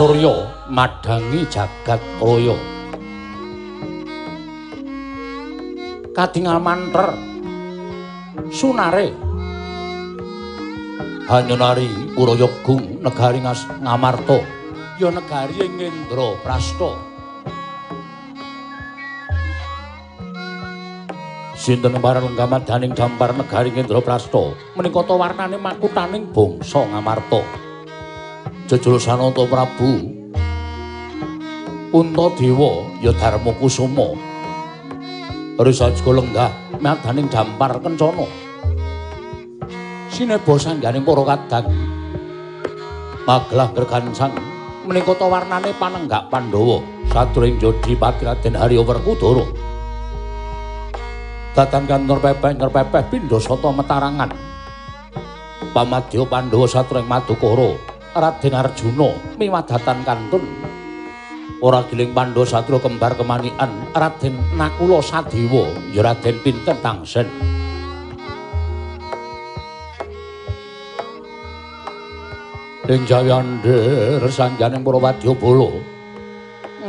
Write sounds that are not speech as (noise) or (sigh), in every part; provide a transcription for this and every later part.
surya madangi jagat raya. Kadingal manter sunare. Hanyonari urayagung negari ngamarta. Ya negari ing Indra Prasta. Sinten paran lenggamat daning dampar negari Indra Prasta? Menika ta warnane makutaning bangsa ngamarta jejul sananta Prabu. Untadewa ya Darma Kusuma. Risajka lenggah madaning dampar kencana. Sineba sangganing para kadang. Maglah gergansang menika ta warnane panenggak Pandhawa. Sadurung Jodi Pati Raden Harya Werkudara datan kantor pepeh ngerpepeh pindha sata metarangan. Pamadya Pandhawa sadurung Madukara Raden Arjuna miwadatan kantun. Ora giling Pandhawa sadurung kembar kemanian Raden Nakula Sadewa ya Raden pinten tangsen. Ing jayander sanjaning para wadyabala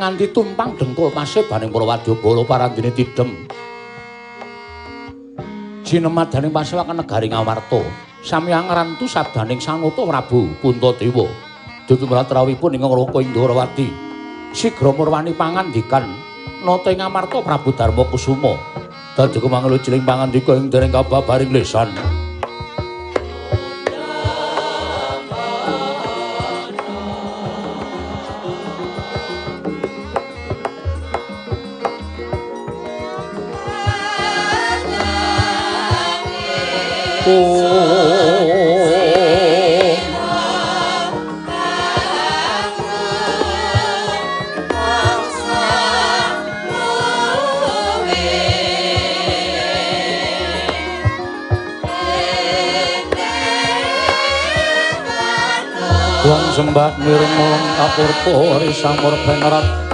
nganti tumpang dengkul pasebaning para wadyabala parandene tidhem. Jinemadaning pasewakan negari ngawarta sami angrantu sabdaning sanuta Prabu Puntadewa. Dudumatrawipun ing Raka Indrawati. Sigra murwani pangandikan nata ing Amarta Prabu Darma Kusuma. Dadi kumanglu ciling pangandika ing dereng kababaring lesan. Wong sembah nirmala kapurpa risamur benerat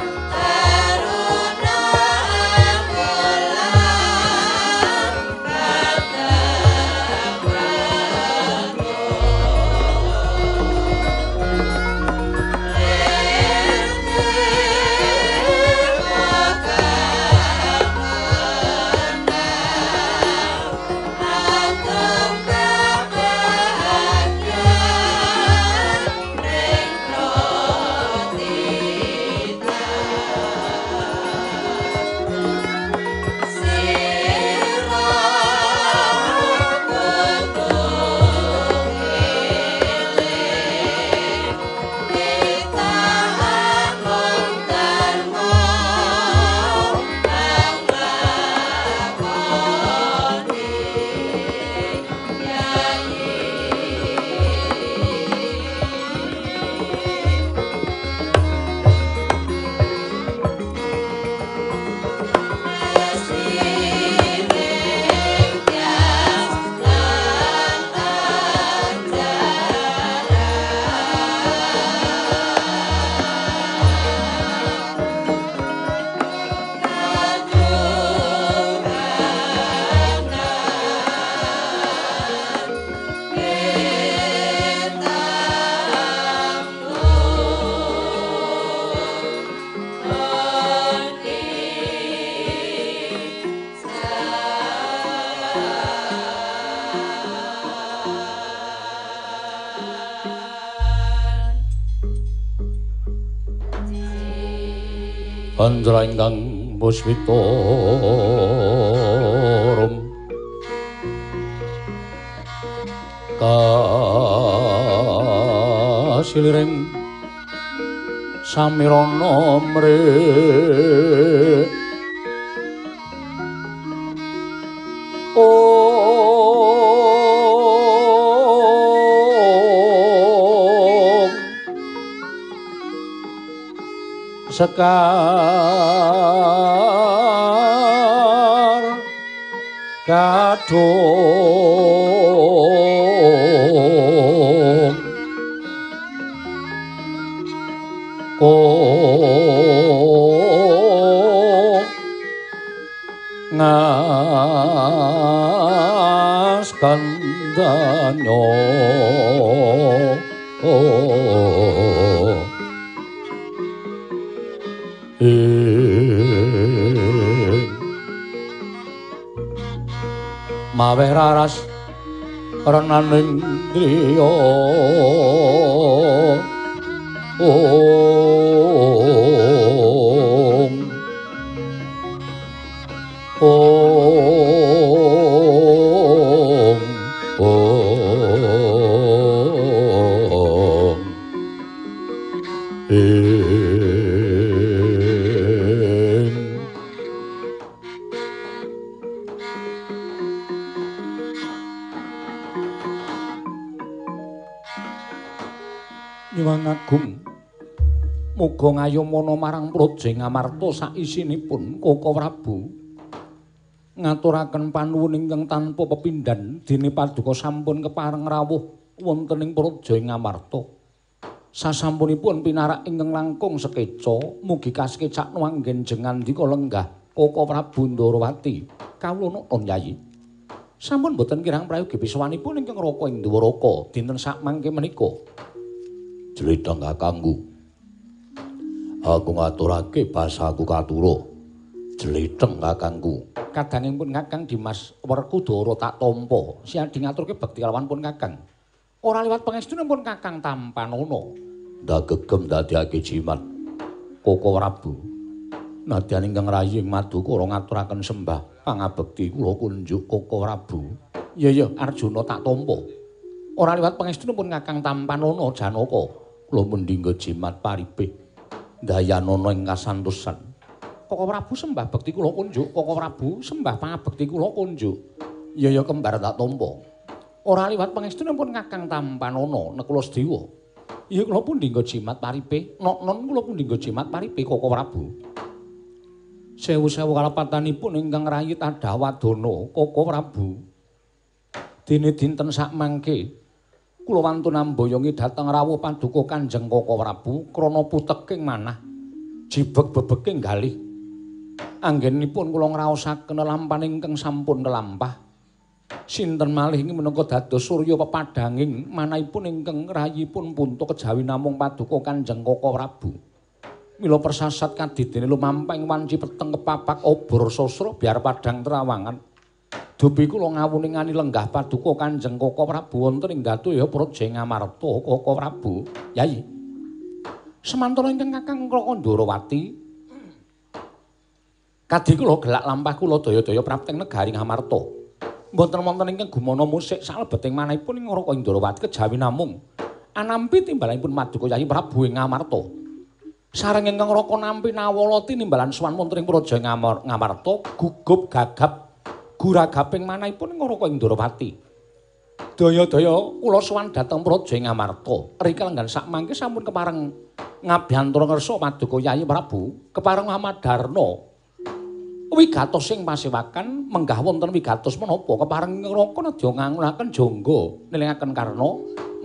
muswitorum kasiliring samirana mre. Om sekar kadung ko ngas kandanyo Maweh raras renaning driya Om Muga ngayomana marang Praja Ngamarta saisinipun Koko Prabu ngaturaken panuwun ingkang tanpa pepindhan dene paduka sampun kepareng rawuh wonten ing Praja Ngamarta. Sasampunipun pinarak ingkang langkung sekeca mugi kasekecak nuanggen jengan dika lenggah Koko Prabu Ndarawati. Kawula nuwun Yayi. Sampun boten kirang prayogi biswanipun ingkang Raka ing Dwaraka dinten sak mangke menika. Jlitheng kakangku. Aku ngaturake basaku katura. Jlitheng kakangku. Kadangipun Kakang Dimas Werkudara tak tampa. Siadi ngaturke bekti kalawan pun Kakang. Ora liwat pangestunipun Kakang Tampanana. Ndagegem dadiake jimat Koko Prabu. Nadyan ingkang rayi ing Madukara ngaturaken sembah pangabekti kula kunjuk Koko Prabu. Iya iya Arjuna tak tampa. Ora liwat pangestunipun Kakang Tampanana Janaka. Kula mendhingga jimat paribih. Dayanana ing kasantosan. Koko Prabu sembah bekti kula kunjuk, Koko Prabu sembah pangabekti kula kunjuk. Iya ya kembar tak tampa. Ora liwat pangestunipun Kakang Tampanana Nekula Sedewa. Iya kula pun dinggo jimat paripe, nok-non kula pun dinggo jimat paripe Koko Prabu. Sewu-sewu kalepatanipun ingkang rayi Tadawadana Koko Prabu. Dene dinten sak mangke kula wantun amboyongi dhateng rawuh paduka Kanjeng Koko Prabu krana puteking manah jibeg bebeking galih. anggenipun kula ngraosaken lampahan ingkang sampun nelampah. Sinten malih ing menika dados surya pepadhanging manahipun ingkang rayipun punta kejawi namung paduka Kanjeng Koko Prabu. Mila persasat kadidene lumamping wanci peteng kepapak obor sasra biar padhang terawangan. Dupi kula ngawuningani lenggah paduka Kanjeng Koko Prabu wonten ing Datya Praja Ngamarta Koko Prabu. Yai. Semantara ingkang Kakang Krakandawati Kadhi kula gelak lampah kula daya-daya prapteng negari Ngamarta. Mboten wonten ingkang gumana musik salebeting manahipun ing Raka Indrawati kejawi namung anampi timbalanipun Maduka Yayi Prabu ing Ngamarta. Sareng ingkang Raka nampi nawalati nimbalan sowan wonten ing Praja Ngamarta gugup gagap guragaping manahipun ing Raka Indrawati. Daya-daya kula sowan dhateng Praja Ngamarta. Rika lenggan sak mangke sampun kepareng ngabyantura ngersa Maduka Yayi Prabu kepareng Muhammad Darna wigatos sing pasewakan menggah wonten wigatos menapa? Kepareng ngraka nedya ngangunaken jangga nelingaken karna.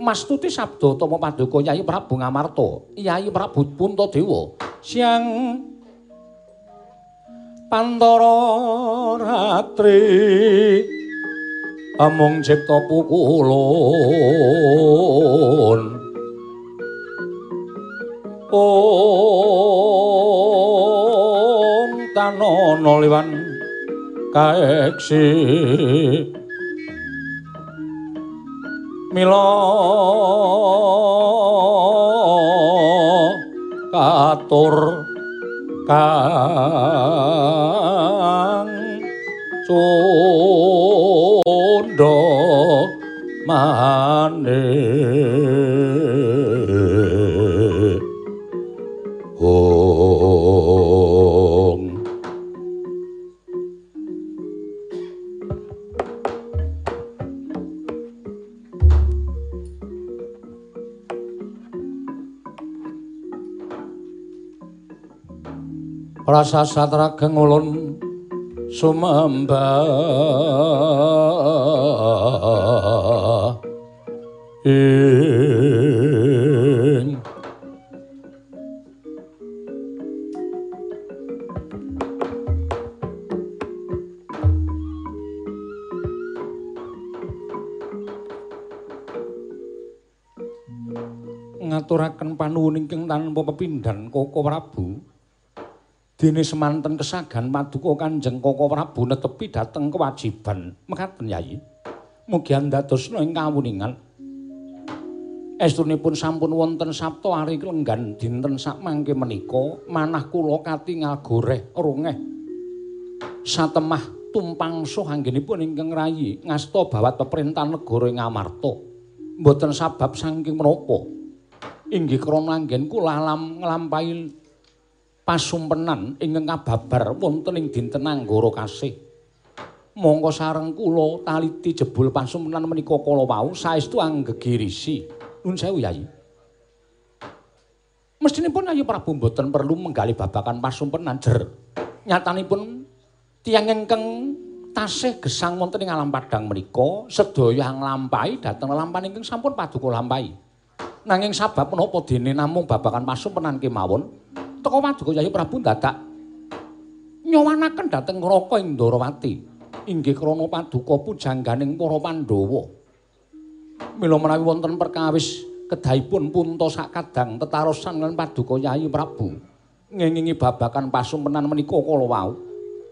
Mastuti sabda tama paduka Yayi Prabu Ngamarta. Yayi Prabu Puntadewa. Siang Pantara ratri. Amung cipta pukulun. Om tanono liwan kaeksi. Mila katur kang sundha maneh Rasa satrageng ulun sumembah. Ing. Ngaturaken panuwun ingkang tanpa pepindhan Koko Prabu Dene semanten kesagan paduka Kanjeng Koko Prabu netepi dhateng kewajiban mekaten Yayi. Mugi andadosna ing kawuningan. Estunipun sampun wonten sabta ari lenggan dinten sak mangke menika manah kula katingal goreh rungeh. Satemah tumpang suh anggenipun ingkang rayi ngasta bawat peperintahan negara ing Amarta. Mboten sabab saking menapa. Inggih krana anggen kula alam nglampahi pasumpenan ingkang kababar wonten ing dinten anggara kasih. Monggo sareng kula taliti jebul pasumpenan menika kala wau saestu anggegirisi. Nun sewu Yayi. Mestinipun Ayu Prabu mboten perlu menggali babakan pasumpenan jer. Nyatanipun tiyang ingkang tasih gesang wonten ing alam padang menika sedaya nglampahi dhateng lampahan ingkang sampun paduka lampahi. Nanging sabab menapa dene namung babakan pasumpenan kemawon teka paduka Yayi Prabu dadak nyowanaken dhateng Raka Indrawati. Inggih krana paduka pujangganing para Pandhawa. Mila menawi wonten perkawis kedahipun punta sakadang tetarosan lan paduka Yayi Prabu. Ngengingi babakan pasumpenan menika kala wau.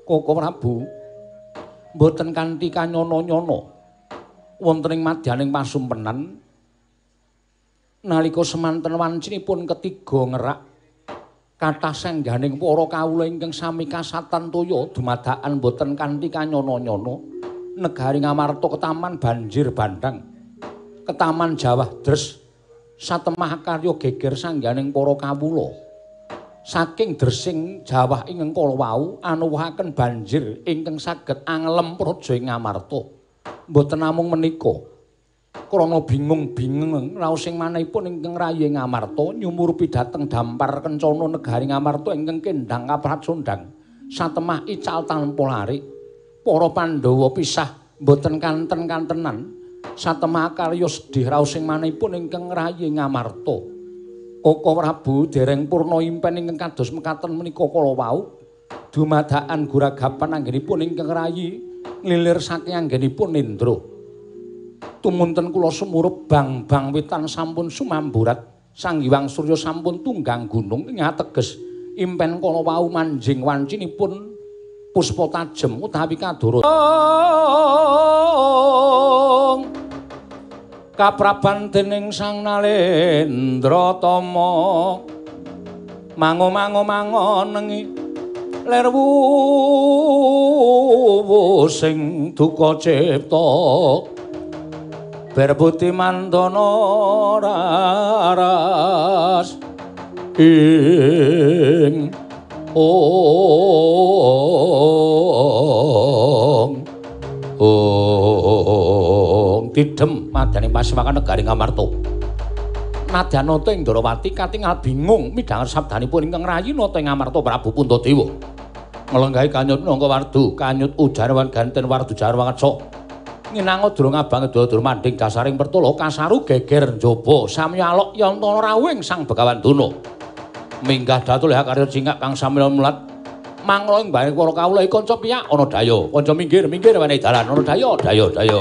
Koko Prabu mboten kanthi kanyono-nyono wonten ing madyaning pasumpenan nalika semanten wancinipun ketiga ngerak kathah sengganing para kawula ingkang sami kasatan toya dumadakan boten kanthi kanyono-nyono negari ngamarta ketaman banjir bandang ketaman Jawa Dres satemah karya geger sangganing para kawula. Saking dresing Jawa ing kala wau anuwuhaken banjir ingkang saged anglem praja ing ngamarta. Mboten namung menika krana bingung-bingung raos sing manahipun ingkang rayi ngamarta nyumurupi dhateng dampar kencana negari ngamarta ingkang kendhang kapracundang satemah ical tanpa lari para pandhawa pisah boten kanten-kantenan. Satemah karya sedih raos sing manahipun ingkang rayi ngamarta Koko Prabu dereng purna impen ingkang kados mekaten menika kala wau. Dumadakan guragapan anggenipun ingkang rayi nglilir saking anggenipun Indra tumunten kula sumurup bang-bang witan sampun sumamburat. Sang Hyang Surya sampun tunggang gunung ing ateges impen kala wau manjing wancinipun puspa tajem utawi kadoro kapraban dening Sang Nalendra Tama. Mango-mango mangonengi lerwu sing duka cipta berbuti mandono raras ing ong ong tidem madani pasiwakan negari ngamarto Nadyanata ing Ndrawati katingal bingung midhanget sabdanipun ingkang rayi nata ing Amarta Prabu Puntadewa. Nglenggahi kanyut nangka wardu, kanyut ujarwan ganten wardu jarwangsa. Nginango durung abang dur manding dasaring pertolo kasaru geger njaba samya alok yantana rawing sang begawan duna minggah datul ya karya cingak kang samya mulat. Manglo ing bare para kawula kanca piyak ana daya kanca minggir minggir wenehi dalan. Ana daya daya daya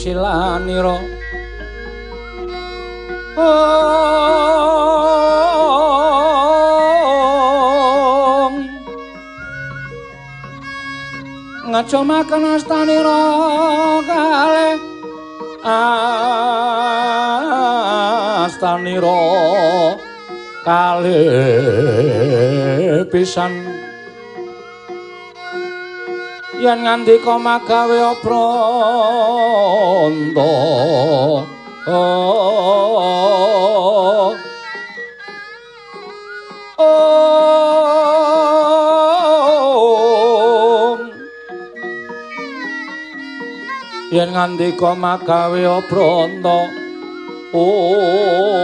trapsilanira Om. Ngajo makan astanira kalih astanira kalih pisan. Yen ngandika magawe apranta oh. Yen ngandika magawe apranta oh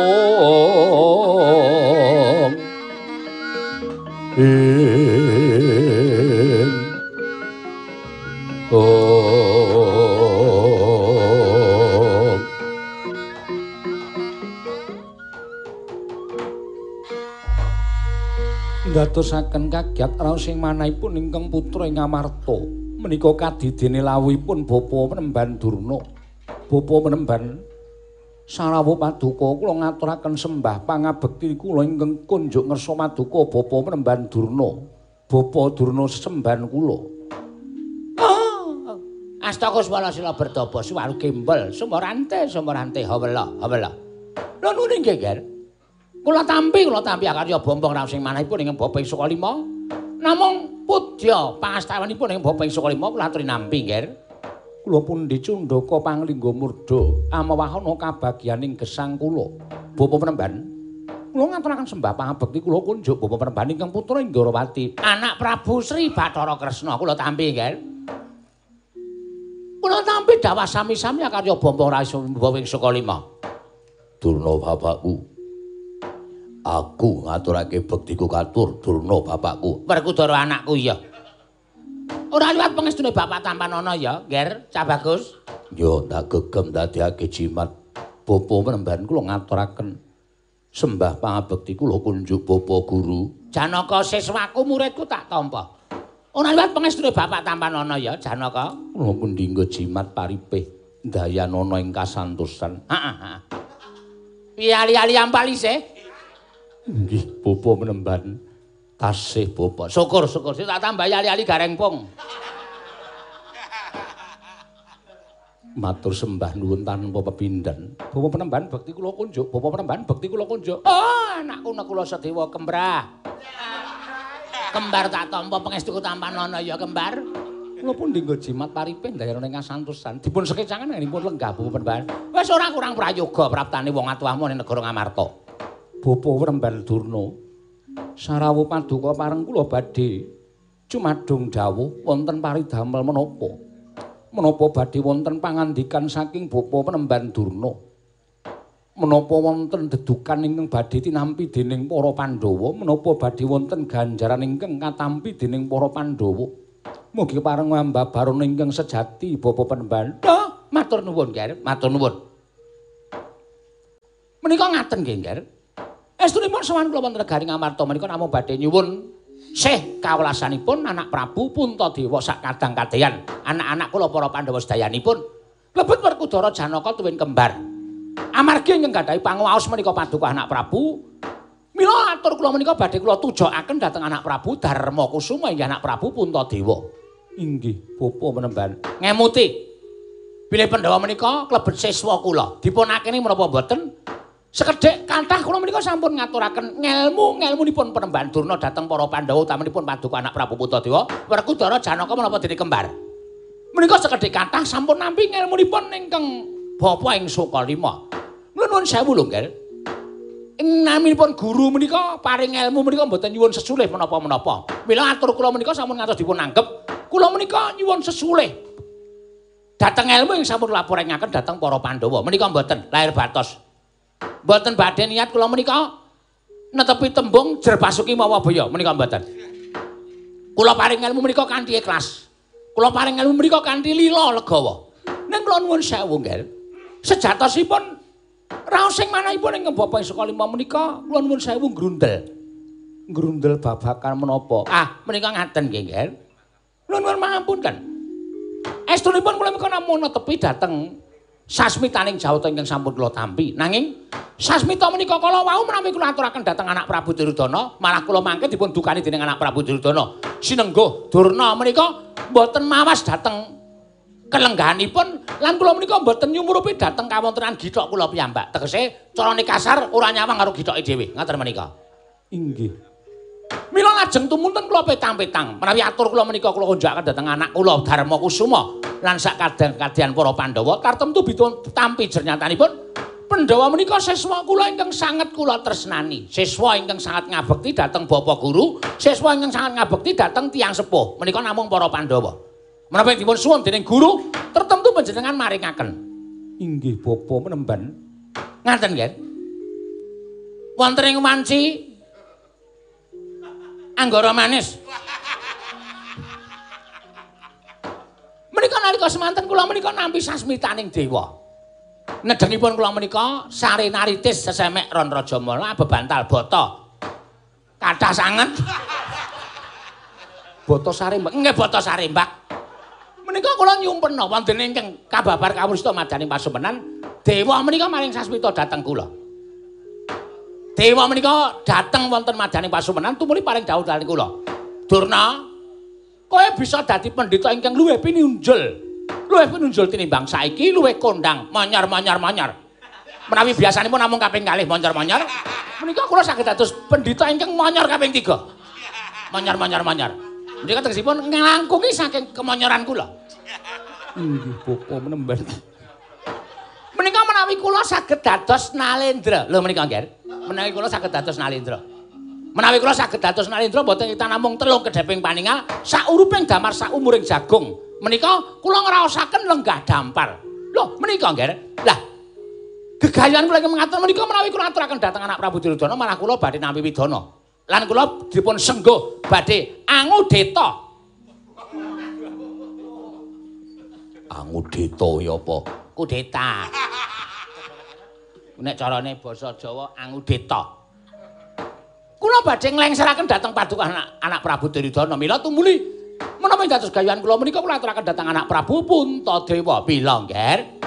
Ndatosaken kagiat raos ing manahipun ingkang putra ing Amarta. Menika kadidene lawuhipun bapa Penemban Durna. Bapa Penemban Sarawu Paduka kula ngaturaken sembah pangabekti kula ingkang kunjuk ngersa Paduka Bapa Penemban Durna. Bapa Durna semban kula. Astakus wala sila berdobo suwaru gimbal sumorante sumorante hawela hawela. Lha nuning geger. Kula tampi kula tampi akarya bombong raos sing manahipun ing bapa ing saka lima. Namung pudya pangastawanipun ing bapa ing saka lima kula aturi nampi nger. Kula pun dicundhaka panglingga murda amawahana kabagyaning gesang kula. Bapa penemban Kula ngaturaken sembah pangabekti kula kunjuk bapa penemban ingkang putra Indrawati, anak Prabu Sri Bathara Kresna kula tampi nger. Kula tampi dawa sami-sami karya bombong raisa mbawing saka lima. Durna bapakku. Aku ngaturake bektiku katur Durna bapakku. Werkudara anakku ya. Ora liwat pangestune bapak tampan ana ya, Ger, Cah Bagus. Yo tak gegem dadekake jimat. Bapa menemban kula ngaturaken sembah pangabekti kula kunjuk bapa guru. Janaka siswaku muridku tak tampa. Ora liwat pangestune bapak tampan ana ya, Janaka. Kula pun dinggo jimat paripih dayanana ing kasantosan. Heeh. Piye ali-ali ampalise? Nggih, bapa menemban. Tasih bapa. Syukur-syukur sing tak tambah ali-ali garengpung. Matur sembah nuwun tanpa pepindhan. Bapa penemban bekti kula kunjuk, bapa penemban bekti kula kunjuk. Oh, anakku nek kula sedewa kembrah. Kembar tak tampa pangestuku tampan ana ya kembar. Kula pun dinggo jimat paripih ndayana ing kasantosan. Dipun sekecangan nganipun lenggah bapa penemban. Wis ora kurang prayoga praptane wong atuhmu ning negara Ngamarta. Bapa penemban Durna. Sarawu paduka pareng kula badhe cumadung dawuh wonten paridamel menapa? menapa badhe wonten pangandikan saking bapa penemban Durna? Menapa wonten dedukan ingkang badhe tinampi dening para Pandhawa? Menapa badhe wonten ganjaran ingkang katampi dening para Pandhawa? Mugi pareng mbabaron ingkang sejati bapa penemban oh, matur nuwun Ger. Matur nuwun. Menika ngaten nggih Estunipun sowan kula wonten negari Ngamarta menika namung badhe nyuwun Sih kawelasanipun anak Prabu Puntadewa sak kadang kadeyan. Anak-anak kula para Pandhawa sedayanipun lebet Werkudara Janaka tuwin kembar. Amargi ingkang gadhahi panguwaos menika paduka anak Prabu, mila atur kula menika badhe kula tujokaken dhateng anak Prabu Darma Kusuma inggih anak Prabu Puntadewa. Inggih, bapa menemban. Ngemuti. Bilih Pandhawa menika klebet siswa kula. Dipunakeni menapa mboten? Sekedhik kathah kula menika sampun ngaturaken ngelmu ngelmunipun penemban Durna dhateng para Pandhawa utamanipun paduka anak Prabu Puntadewa Werkudara Janaka menapa dene kembar. Menika sekedhik kathah sampun nampi ngelmunipun ingkang bapa ing Sukalima. Nuwun sewu lho. Ing naminipun guru menika paring ilmu menika mboten nyuwun sesulih menapa-menapa. Mila atur kula menika sampun ngantos dipun anggep, kula menika nyuwun sesulih. Dateng ilmu ing sampun laporaken dhateng para Pandhawa. Menika mboten lahir batos. Mboten badhe niat kula menika netepi tembung jer basuki mawa baya menika mboten. Kula paring ilmu menika kanthi ikhlas. Kula paring ilmu menika kanthi lila legawa. Ning kula nuwun sewu, Ngel. Sejatosipun raos sing manahipun ing Bapak Sekolah lima menika kula nuwun sewu grundel. Grundel babakan menapa? Ah, menika ngaten nggih. Kula nuwun mampun kan. estunipun kula menika namung netepi dhateng sasmitaning jawata ingkang sampun kula tampi. Nanging sasmita menika kala wau menawi kula aturaken dhateng anak Prabu Duryudana, malah kula mangke dipun dukani dening anak Prabu Duryudana. Sinengguh Durna menika mboten mawas dhateng kelengganipun lan kula menika mboten nyumurupi dhateng kawontenan githok kula piyambak. Tegese carane kasar ora nyawang karo githoke dhewe. Ngaten menika. Inggih. Mila lajeng tumunten kula petang-petang. Menawi atur kula menika kula konjakaken dhateng anak kula Darma Kusuma lan sak kadang-kadang para Pandhawa. Tartemtu bitun tampi jernyatanipun Pandhawa menika siswa kula ingkang sanget kula tresnani. Siswa ingkang sangat ngabekti dhateng Bapak Guru. Siswa ingkang sangat ngabekti dhateng tiyang sepuh. Menika namung para Pandhawa. Menapa dipun suwun dening guru? Tertentu panjenengan maringaken. Inggih bapa menemban. Ngaten nggih. Wonten ing wanci anggara manis. Menika nalika semanten kula menika nampi sasmitaning dewa. Nedengipun kula menika sare naritis sesemek ron raja bebantal bata. Kathah sanget. Bata sarembak, nggih bata sarembak. Menika kula nyumpena wonten ingkang kababar kawrusta madaning pasumenan, dewa menika maring sasmita dhateng kula. Dewa menika dateng wonten madyaning pasumenan tumuli paring dawuh dalem kula. Durna, kowe bisa dadi pendhita ingkang luwih pinunjul. Luwih pinunjul tinimbang saiki luwih kondang, manyar-manyar-manyar. Menawi biasanipun namung kaping kalih manyar-manyar, menika kula saged dados pendhita ingkang manyar kaping 3. Manyar-manyar-manyar. Menika tegesipun nglangkungi saking kemanyaran kula. Inggih bapa menemban Menika menawi kula saged dados nalendra. Lho menika nggih. Menawi kula saged dados nalendra. Menawi kula saged dados nalendra mboten kita namung telung kedheping paningal, sak uruping damar sak umuring jagung. Menika kula ngraosaken lenggah dampar. Lho menika nggih. Lah gegayan kula ingkang menika menawi kula aturaken dhateng anak Prabu Duryudana malah kula badhe nampi widana. Lan kula dipun sengguh badhe angudeta. Angudeta ya apa? Kudeta. Nek carane basa Jawa angudeta. Kula badhe nglengseraken dhateng paduka anak, anak Prabu Duryudana. Mila tumuli menawi dados gayuhan kula menika kula aturaken dhateng anak Prabu Puntadewa. Mila nggih.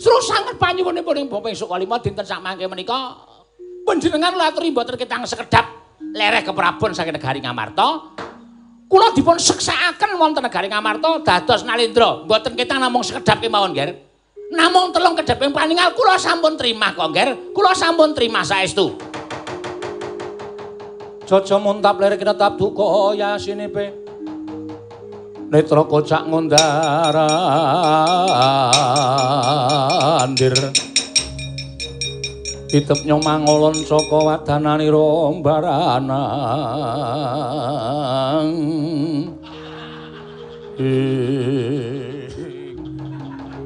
Suruh sanget panyuwunipun ing Baping Sukalima dinten sak mangke menika panjenengan laturi mboten ketang sekedap lereh keprabon saking negari Ngamarta. Kula dipun seksakaken wonten negari Ngamarta dados Nalendra. Mboten ketang namung sekedap kemawon nggih. Namung telung kedheping paningal kula sampun trima kok nggih. Kula sampun trima saestu. Jaja muntap lerek netap duka yasinepe Netra kocak ngondarandir Itep nyomangolon saka wadanani rombaranang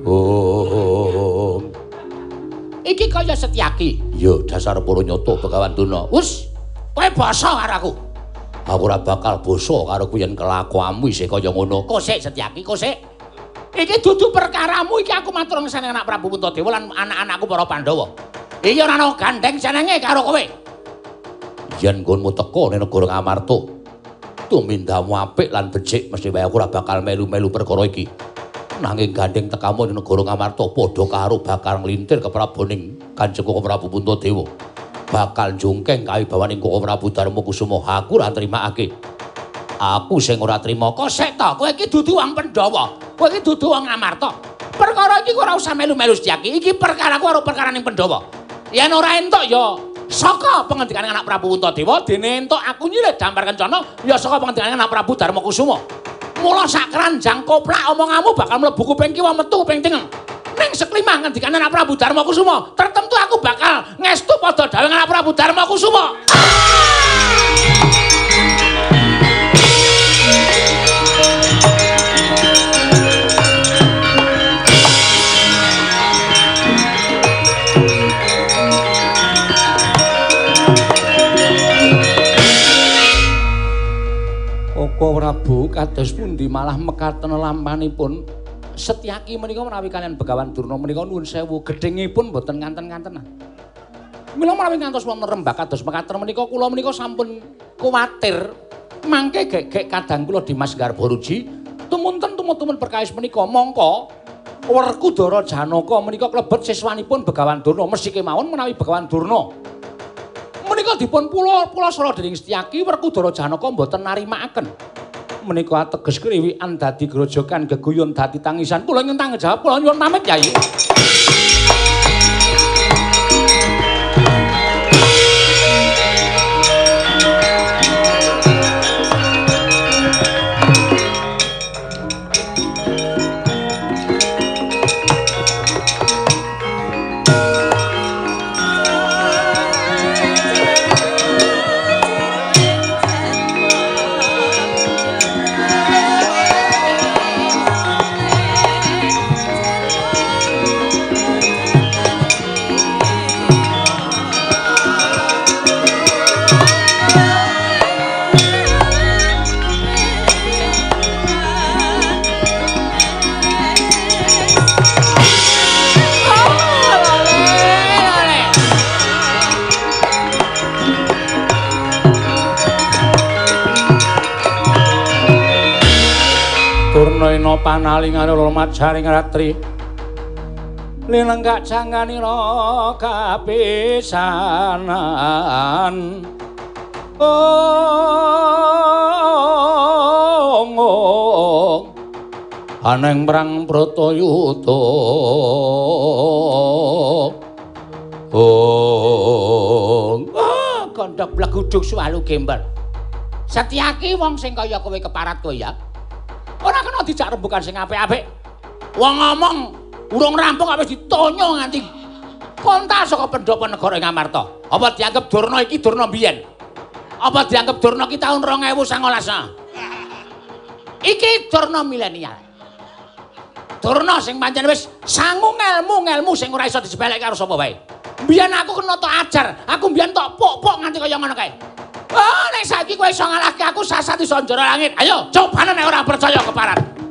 Oh. Iki kaya Setyaki. Ya dasar para nyata Begawan Duna. Wus, kowe basa karo aku. Aku ora bakal basa karo kuwi yen kelakuanmu isih kaya ngono. Kosek Setyaki, kosek. Iki dudu perkaramu iki aku matur ngesane anak Prabu Puntadewa lan anak-anakku para Pandhawa. Iya ora ana gandeng senenge karo kowe. Yen nggonmu teka ning negara Ngamarta, tumindamu apik lan becik mesti wae aku ora bakal melu-melu perkara iki. Nanging gandeng tekamu ning negara Ngamarta padha karo bakal nglintir kepraboning Kanjeng Koko Prabu Puntadewa. Bakal jungkeng kawibawaning Koko Prabu Darma Kusuma aku ora trimakake. Aku sing ora trima kok sik ta, kowe iki dudu wong Pandhawa. Kowe iki dudu wong Ngamarta. Perkara iki ora usah melu-melu sedyaki. Iki perkara ku karo perkara ning Pandhawa. Yen ora entuk ya saka pengendikane anak Prabu Puntadewa dene entuk aku nyilih dampar kencana ya saka pengendikane anak Prabu Darma Kusuma. Mula sak keranjang koplak omonganmu bakal mlebu kuping kiwa metu kuping tengah. Ning seklimah ngendikane anak Prabu Darma Kusuma, tertentu aku bakal ngestu padha dawuh anak Prabu Darma Kusuma. Prabu kados pundi? Malah mekaten lampanipun Setyaki menika menawi kalian Begawan Durna menika nuwun sewu. Gedhengipun boten nganten-ngantenan. Mila menawi ngantos wonten rembak kados mekaten menika kula menika sampun kuwatir. Mangke gek-gek kadang kula Dimas Garbaruji tumunten tumut-tumut perkawis menika. Mongko Werkudara Janaka menika klebet siswanipun Begawan Durna. Mesti kemawon menawi Begawan Durna menika dipun pula pula sora dening Setyaki Werkudara Janaka mboten narimakaken menika ateges kriwikan dadi grojokan geguyon dadi tangisan. Kula nyentang jawab kula nyuwun pamit Kyai Durnaena panalingane hormat jaring ratri Linenggak janganira kapisanan. Oh Aneng perang Bratayuda Oh kondhok bleguduk suwalu gembar Setyaki wong sing kaya kowe keparat kowe ya Dijak rembukan sing apik-apik. Wong ngomong urung rampung wis ditonyo nganti kontal saka pendopo negara ing Amarta. Apa dianggep Durna iki Durna biyen? Apa dianggep Durna iki taun 2019? Iki Durna milenial. Durna sing pancen wis sangu ngelmu-ngelmu sing ora iso disebelek karo sapa wae. Biyen aku kena tok ajar, aku biyen tok pok-pok nganti kaya ngono kae. Oh, nek saiki kowe iso ngalahke aku sasat iso njero langit. Ayo, cobane nek ora percaya keparat.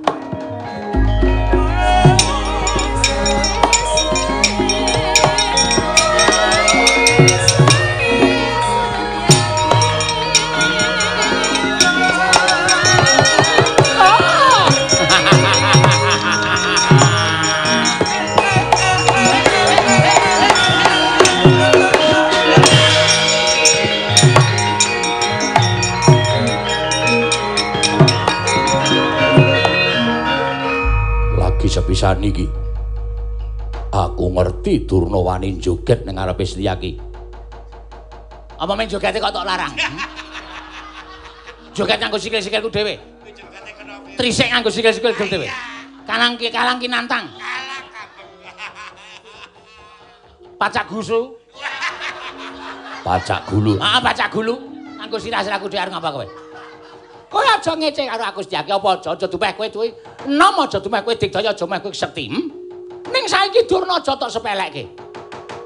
Sepisan iki. Aku ngerti Durna wani joget ning ngarepe Setyaki. Apa men jogete kok tok larang? Joget nganggo sikil-sikilku dhewe. Trisik nganggo sikil-sikil dhewe. Kalang ki kalang ki nantang. Pacak gusu. (laughs) Pacak gulu. Ah, pacak gulu. Nganggo sirah-sirahku dhewe arep ngapa kowe? Kowe aja ngece karo aku Setyaki apa aja aja dumeh kowe duwe nom aja dumeh kowe digdaya aja meh kowe sekti. Hmm? Ning saiki durna aja tok sepelekke.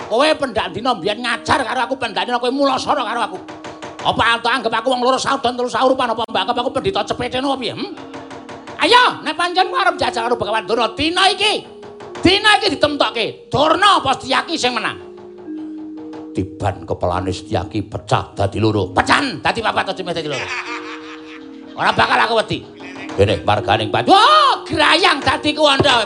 Kowe pendak dina mbiyen ngajar karo aku pendakne kowe mulasara karo aku. Apa antuk anggap aku wong loro saut dan terus saurupan apa mbak aku pendhita cepetene piye? Hmm? Ayo, nek pancen arep jajal karo Bagawan Durna dina iki. Dina iki ditemtokke. Durna apa Setyaki sing menang? Tiban kepalane Setyaki pecah dadi loro. Pecan dadi papat aja dadi loro. Ora bakal aku wedi. Kene marganing Pak. Oh, grayang dadi kuwanda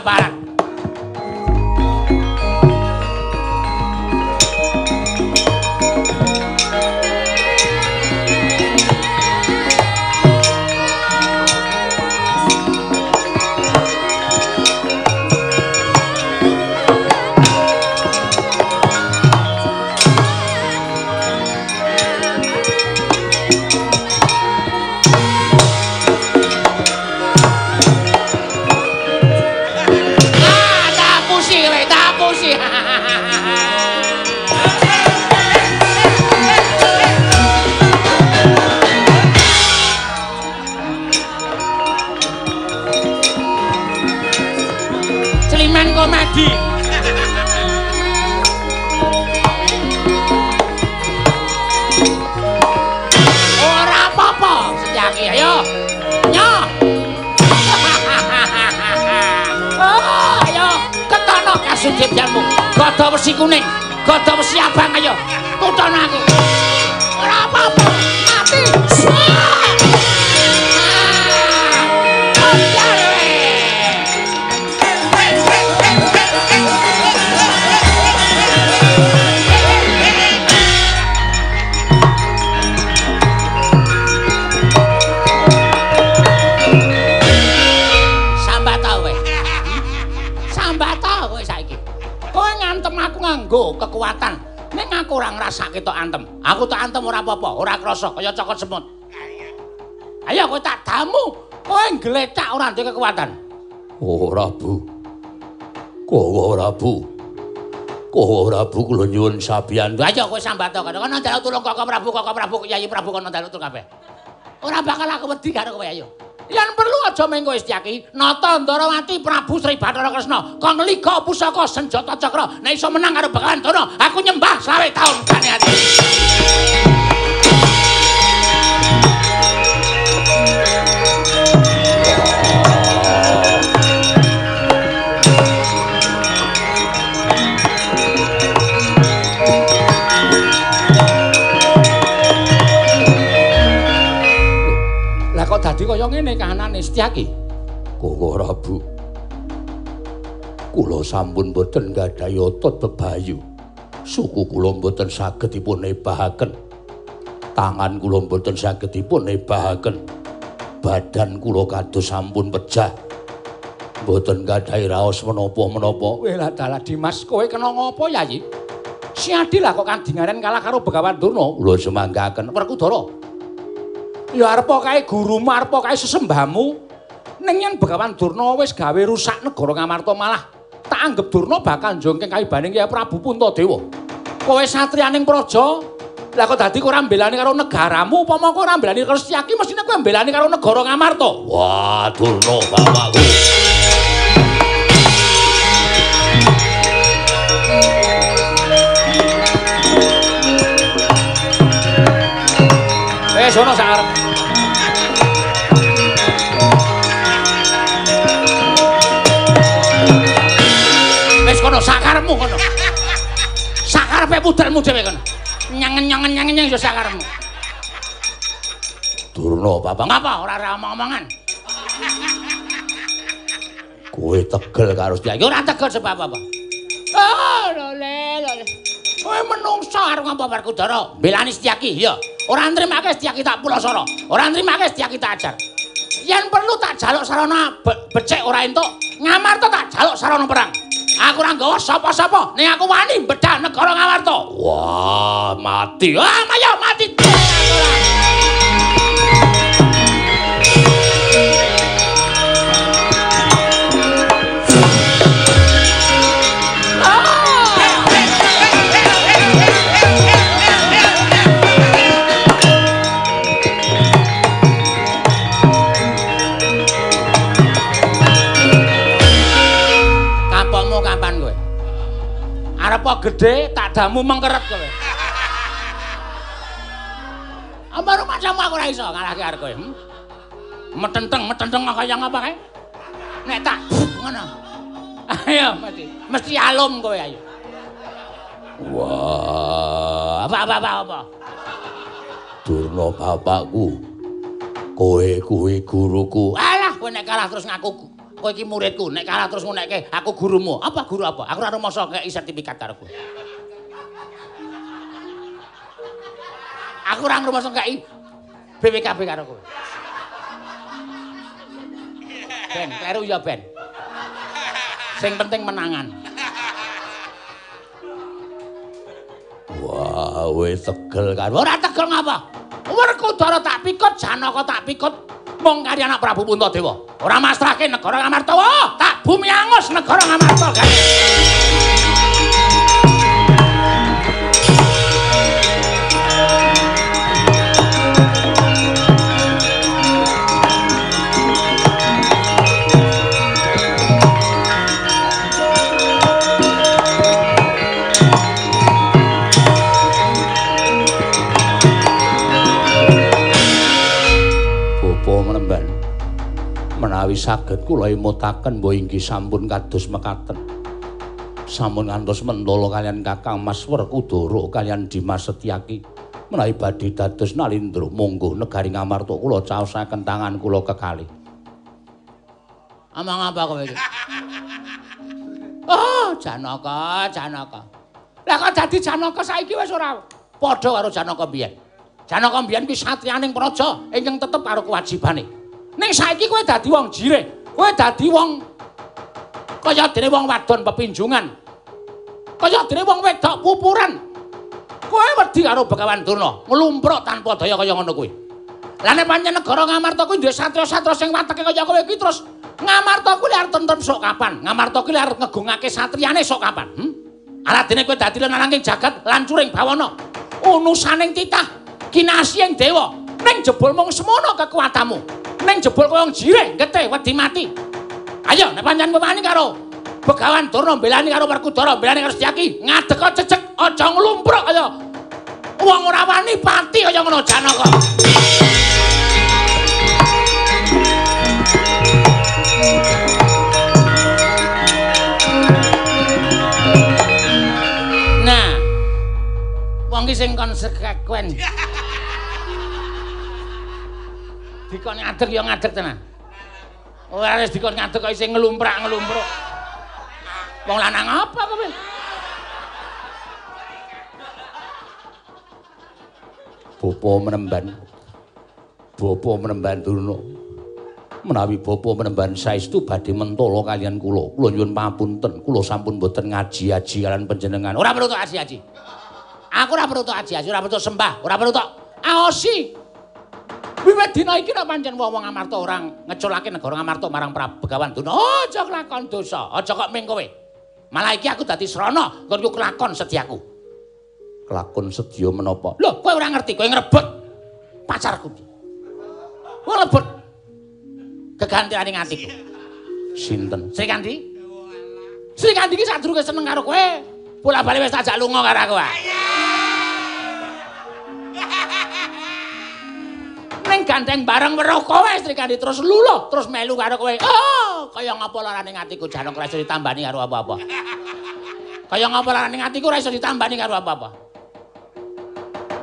wae barang. besi kuning, gada besi abang ayo. Tutono aku. Ora apa-apa. Mati. Kekuatan. Ning aku ora ngrasake tok antem. Aku tok antem ora apa-apa, ora krasa kaya cokot semut. Ayo kowe tak damu. Kowe nglecak ora duwe kekuatan. Ora, Bu. Kowe ora, Bu. Kowe ora, Bu, kula nyuwun sabiyan. Ayo kowe sambat kok. Kono njaluk tulung kok Prabu, kok Prabu, Kyai Prabu kono njaluk tulung kabeh. Ora bakal aku wedi karo kowe ayo. Yen perlu aja mengko Istiaki, nata Ndarawati Prabu Sri Bathara Kresna, kang liga pusaka senjata cakra, nek iso menang karo Bakalan Dana, aku nyembah sawe taun jane ati. Dadi kaya ngene kahanane Setyaki? Kowe ora, Bu. Kula sampun boten gadhahi otot bebayu. Suku kula boten saged dipun nebahaken. Tangan kula boten saged dipun nebahaken. Badan kula kados sampun pecah. Boten gadhahi raos menapa-menapa. Weh lah dalah Dimas, kowe kena ngopo Yayi? Si Adil lah kok kandingaren kalah karo Begawan Durna. Kula semanggaken Werkudara. Ya arepa kae gurumu, arepa kae sesembahmu. Ning yen Begawan Durna wis gawe rusak negara Ngamarta malah tak anggap Durna bakal njongkeng kaibaning Kyai Prabu Puntadewa. Kowe satriyaning praja, lah kok dadi kowe ora mbelani karo negaramu, upama kowe ora mbelani karo Setyaki, mestine kowe mbelani karo negara Ngamarta. Wah, Durna bapakku. Wis ono sak arep. Sakarepmu kono. Sakarepe pudelmu dhewe kono. Nyangen-nyangen nyangen yo sakarepmu. Durna bapak. Ngapa ora ora omong-omongan? Kowe tegel karo Ya yo ora tegel sebab apa. Oh, lole, lole. Kowe menungso arep ngapa Werkudara? Belani Setyaki, ya. Ora nrimake Setyaki tak pulasara. Ora nrimake Setyaki tak ajar. Yen perlu tak jaluk sarana be becik ora entuk, Ngamarta tak jaluk sarana perang. Aku ora nggawa sapa-sapa, ning aku wani bedah negara Ngamarta. Wah, mati. Wah, ayo mati. Kapokmu Arep gedhe tak damu mengkeret kowe. Apa rumahmu aku ora iso ngalahke arek kowe. Hmm? Metenteng, metenteng kaya ngapa kae? Nek tak ngono. Ayo mesti mesti alum kowe ayo. Wah, Apa apa apa apa. Durna bapakku. Kowe kuwi guruku. Alah kowe nek kalah terus ngaku kowe iki muridku, nek kalah terus ngunekke aku gurumu. Apa guru apa? Aku ora rumasa kei sertifikat karo kowe. Aku ora rumasa kei BPKB karo kowe. Ben, kleru ya Ben. Sing penting menangan. Wah, wis tegel karo. Ora tegel ngapa? Werkudara tak pikut, Janaka tak pikut. Mung kari anak Prabu Puntadewa. Ora masrahke negara Ngamarta. Tak bumi angus negara Ngamarta. Menawi saged kula imutaken mbok inggih sampun kados mekaten. Sampun ngantos mentala kalian Kakang Mas Werkudara kalian Dimas Setyaki. Menawi badhe dados nalindra monggo negari Ngamarta kula caosaken tangan kula kekalih. Amang apa kowe iki? (laughs) Oh, Janaka, Janaka. Lah kok dadi Janaka saiki wis ora padha karo Janaka biyen. Janaka biyen kuwi satriyaning praja ingkang tetep karo kewajibane. Ning saiki kowe dadi wong jireh. Kowe dadi wong kaya dene wong wadon pepinjungan. kaya dene wong wedok pupuran. Kowe wedi karo Begawan Durna, nglumpruk tanpa daya kaya ngono kuwi. Lah nek pancen negara Ngamarta kuwi duwe satya-satya sing wateke kaya kowe iki terus Ngamarta kuwi arep tentrem sok kapan? Ngamarta kuwi arep ngegungake satriyane sok kapan? Hm? Aladene kowe dadi lanang jagat lancuring bawana. Unusaning titah kinasih ing dewa. Ning jebul mung semono kekuatanmu. Ning jebul koyo jireh getih wedi mati. Ayo nek pancen wani karo Begawan Durna mbelani karo Werkudara, mbelani karo Setyaki, ngadeg kok cecek, aja nglumpruk kaya wong ora wani pati kaya ngono Janaka. Nah, wong ki sing konsekuen. Dikon ngadeg ya ngadeg tenan. Ora wis dikon ngadeg kok isih nglumprak-nglumpruk. Wong lanang apa kowe? Bapa menemban. Bapa menemban Durna. Menawi bapa menemban saestu badhe mentala kalian kula. Kula nyuwun pamunten, kula sampun boten ngaji-aji kalian panjenengan. Ora perlu tok aji-aji. Aku ora perlu tok aji-aji, ora perlu sembah, ora perlu tok aosi. Wiwit dina iki nek pancen wong-wong Amarta orang ngeculake negara Amarta marang Prabu Begawan Durna, aja kelakon dosa, aja kok ming kowe. Malah iki aku dadi srana nggo kelakon sediaku. Kelakon sedia menapa? Lho, kowe ora ngerti, kowe ngrebut pacarku. Kowe lebut kegantiane atiku. Sinten? Sri Kandi? Sri Kandi iki sadurunge seneng karo kowe. Bola-bali wis tajak lunga karo aku. Ning gandeng bareng weruh kowe Sri Kandi terus luluh, terus melu karo kowe. Oh! kaya ngapa larane atiku janong ora iso ditambani karo apa-apa. Kaya ngapa larane atiku ora iso ditambani karo apa-apa.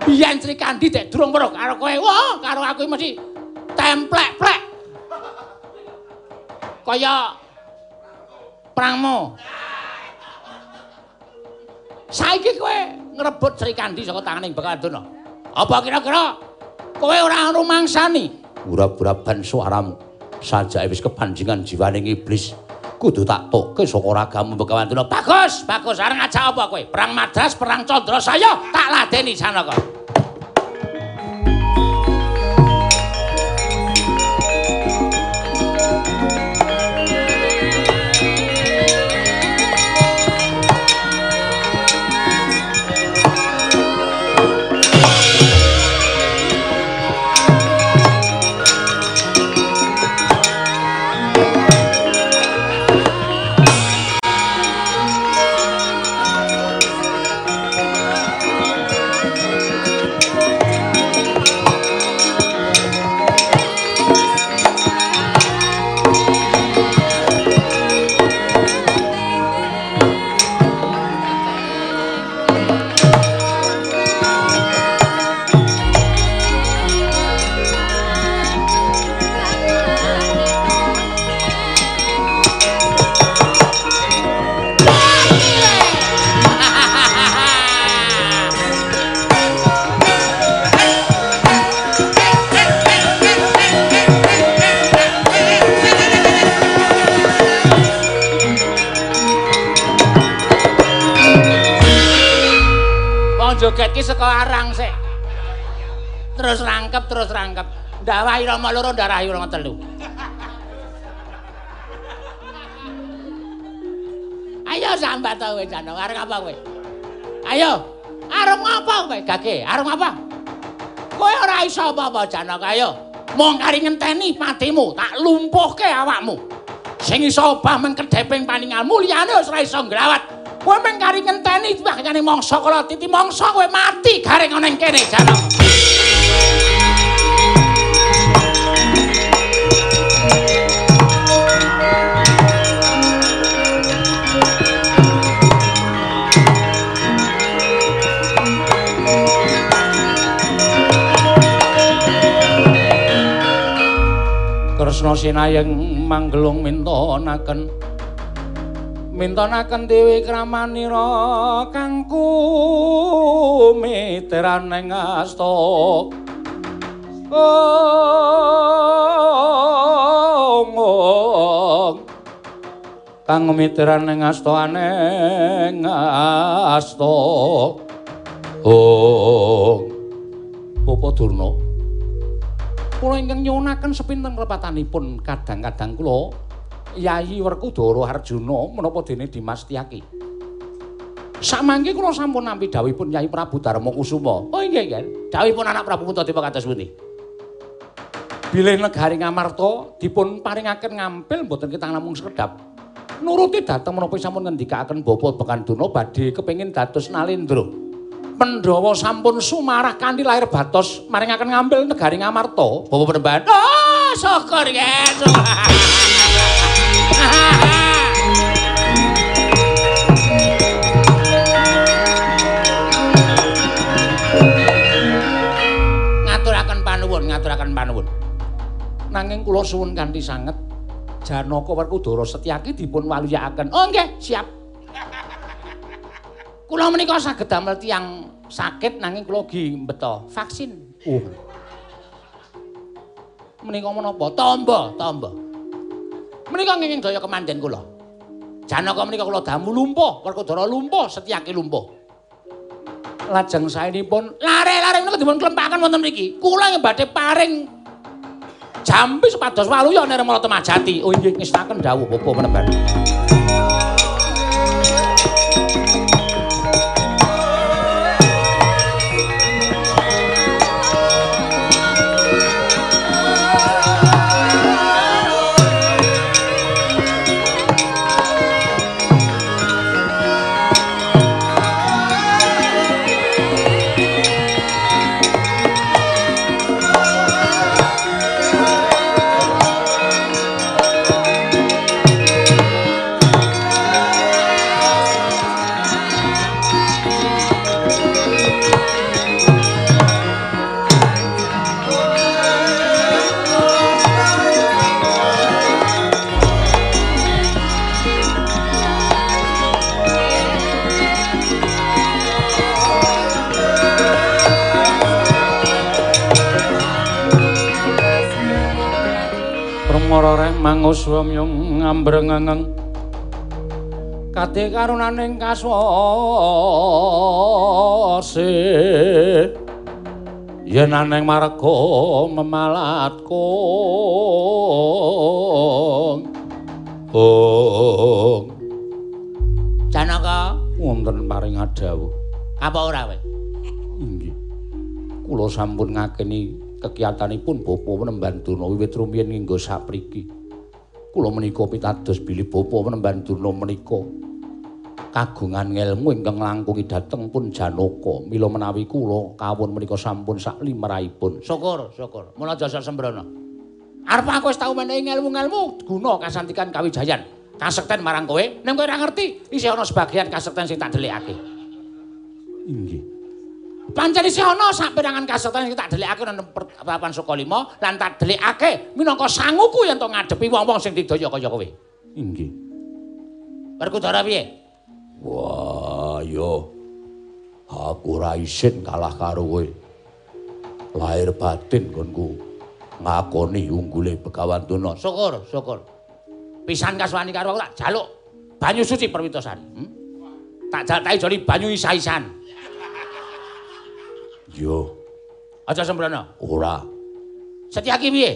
Biyen Sri Kandi dek durung weruh karo kowe. Wah, karo aku mesti templek-plek. Kaya prangmu. Saiki kowe ngrebut Sri Kandi saka tanganing Bekaduna. Apa kira-kira kowe ora rumangsani? Ura-ura suaramu. sajake wis kepanjingan jiwaning iblis. Kudu tak tokke saka ragamu Bekawantuna bagus bagus. Areng ngajak apa kowe? Perang madras perang candra saya. Tak ladeni sanaka Rama loro, ndarahi Rama telu. Ayo sambat to kowe jane, arep apa kowe? Ayo. Arep ngapa kowe? Gage, arep ngapa? Kowe ora iso apa-apa Janaka, ayo. Mong kari ngenteni patimu, tak lumpuhke awakmu. Sing iso obah mengkedeping paningalmu liyane wis ora iso nglawat. Kowe mung kari ngenteni wah kene mangsa kala titi mangsa kowe mati garing ana ing kene Janaka. Kresna sinayeng manggelung mintonaken. Mintonaken dewi kramanira kang kumeteran ing asta. Oh, kang miteran ing asta aneng asta. Oh Bapak Durna kula ingkang nyuwunaken sepinten repatanipun kadang-kadang kula Yayi Werkudara Arjuna menapa dene Dimas Tiyaki Samangke kula sampun nampi dawuhipun Yayi Prabu Darma Kusuma. Oh nggih, nggih. Dawuhipun anak Prabu Puntadewa kados pundi? Bilih negari Ngamarta dipun paringaken ngampil mboten kita namung sekedap nuruti dateng menapa sampun ngendikaken Bapak Bekanduna badhe kepengin dados Nalendra. Pandhawa sampun sumarah kanthi lair batos maringaken ngambil negari Ngamarta. Bapak Penemban. Oh, syukur nggih. Ngaturaken panuwun, ngaturaken panuwun. Nanging kula suwun kanthi sanget Janaka Werkudara Setyaki dipun waliyakaken. Oh nggih, siap. Kula menika saged damel tiyang sakit nanging kula gi mbeta vaksin. Oh. Menika menapa? Tamba, tamba. Menika nginging daya kemanden kula. Janaka menika kula damu lumpuh, Werkudara lumpuh, Setyaki lumpuh. Lajeng saenipun lare-lare menika dipun klempaken wonten mriki. Kula ing badhe paring jambi sepados waluya Nirmala Temajati. Oh inggih ngestaken dawuh Bapak meneban. Pramara reh manguswamyung ngambrengengeng Kadhe karunaning kaswase. Yen aneng marga memalatku Oh Janaka? Wonten paring adawuh apa ora kowe Inggih kula sampun ngakeni kegiatanipun Bapa Penemban Durna wiwit rumiyin nginggo sapriki. Kula menika pitados bilih Bapa Penemban Durna menika kagungan ngelmu ingkang langkungi dhateng pun Janaka. Mila menawi kula kawon menika sampun sak limrahipun. Syukur, syukur. Mula jasa sembrana. Arep aku wis tau menehi ngelmu-ngelmu guna kasantikan kawijayan. Kasekten marang kowe, nek kowe ora ngerti, isih ana sebagian kasekten sing tak delikake. Pancen isih ana saperangan kasetan sing tak delikake nang papan Sukalima lan tak delikake minangka sanguku yen to ngadepi wong-wong sing didaya kaya kowe. Inggih. Werkudara piye? Wah, yo. Aku ora isin kalah karo kowe. Lahir batin konku ngakoni unggule Begawan Tuna. Syukur, syukur. Pisan kaswani karo aku tak jaluk banyu suci Perwitasari. Hmm? Tak jaluk joli banyu isa-isan. Yo. Aja sembrana. Ora. Setyaki piye?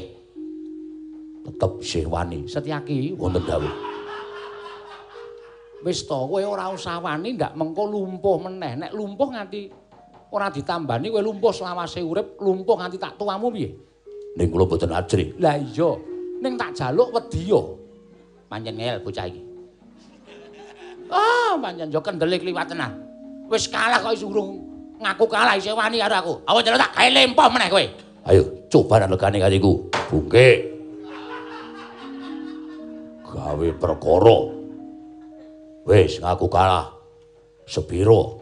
Tetep isih wani. Setyaki wonten dawuh. Wis to, kowe ora usah wani ndak mengko lumpuh meneh. Nek lumpuh nganti ora ditambani kowe lumpuh selawase urip, lumpuh nganti tak tuamu piye? Ning kula boten ajri. Lah iya. Ning tak jaluk wedi yo. Pancen ngel bocah iki. Ah, pancen yo kendele kliwat tenan. Wis kalah kok urung ngaku kalah isih wani karo aku. Awas jare tak gawe lempoh meneh kowe. Ayo, coba legane katiku. Bungke. Gawe perkara. Wis ngaku kalah. Sepiro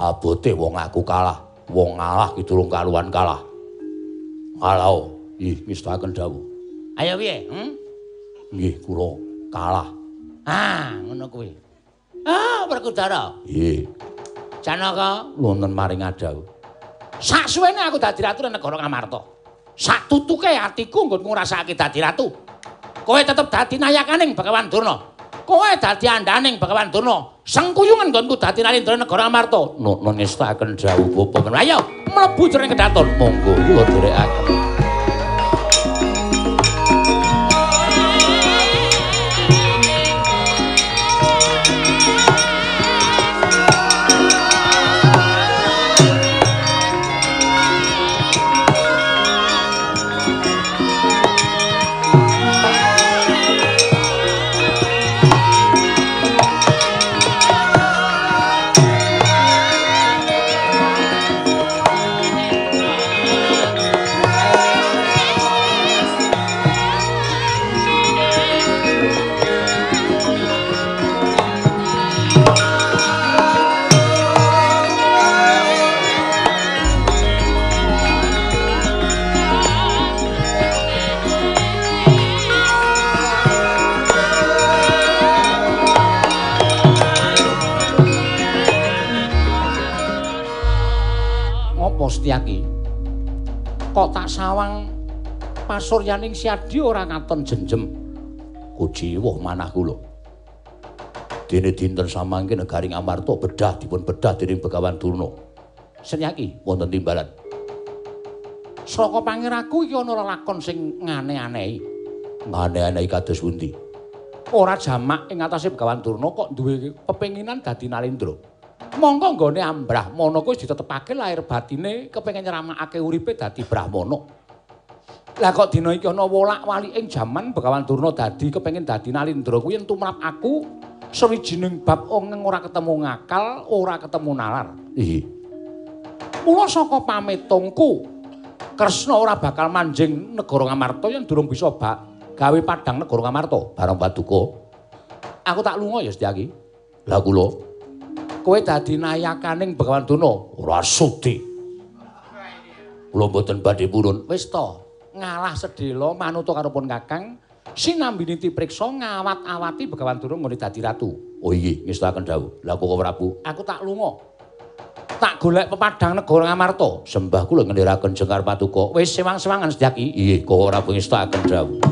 abote wong ngaku kalah. Wong ngalah ki durung kaluan kalah. Kalau ih ngestaken dawuh. Ayo piye? Hm? Nggih, kula kalah. Ah, ngono kuwi. Ah, Werkudara. Nggih. Janaka wonten maring adawuh. Sak suwene aku dadi ratu negara Ngamarta. Sak tutuke atiku nggon ngrasakake dadi ratu. Kowe tetep dadi nayakaning Bagawan Durna. Kowe dadi andaning Bagawan Durna. Sengkuyungan nggonku dadi nalindra negara Amarta. Nun ngestaken dawuh bapa. Ayo mlebu jroning kedaton. Monggo kula dherekaken. Sawang pasuryaning siadi ora katon jenjem? Kuji woh manah kula. Dene dinten samangke negaring amarta bedah dipun bedah dening begawan durna. Senyaki wonten timbalan. Saka pangiraku iki ana lakon sing ngane-anehi. Ngane-anehi kados pundi? Ora jamak ing atase begawan durna kok duwe pepenginan dadi nalindra monggo nggone ambrahmana kuwi ditetepake lahir batine kepengin nyeramakake uripe dadi brahmana. Lah kok dina iki ana wolak-walik ing jaman Begawan Durna dadi kepengin dadi nalindra kuwi tumrap aku sawijining bab ongeng ora ketemu ngakal, ora ketemu nalar. Ihi. Mula saka pamitungku Kresna ora bakal manjing negara Ngamarta yen durung bisa bak gawe padang negara Ngamarta bareng Paduka. Aku tak lunga ya Setyaki. Lah kula kowe dadi nayakaning Begawan Duna ora sudi. Kula mboten badhe purun. Wis to, ngalah sedhela manut karo pun Kakang sinambini tipriksa ngawat-awati Begawan Duna ngene dadi ratu. Oh iya, ngestaken dawuh. Lah kok Prabu, aku tak lunga. Tak golek pepadang negara Ngamarta. Sembah kula ngendharaken Jengkar Patuko. Wis sewang-sewangan sedyaki. Iya, kok Prabu ngestaken dawuh.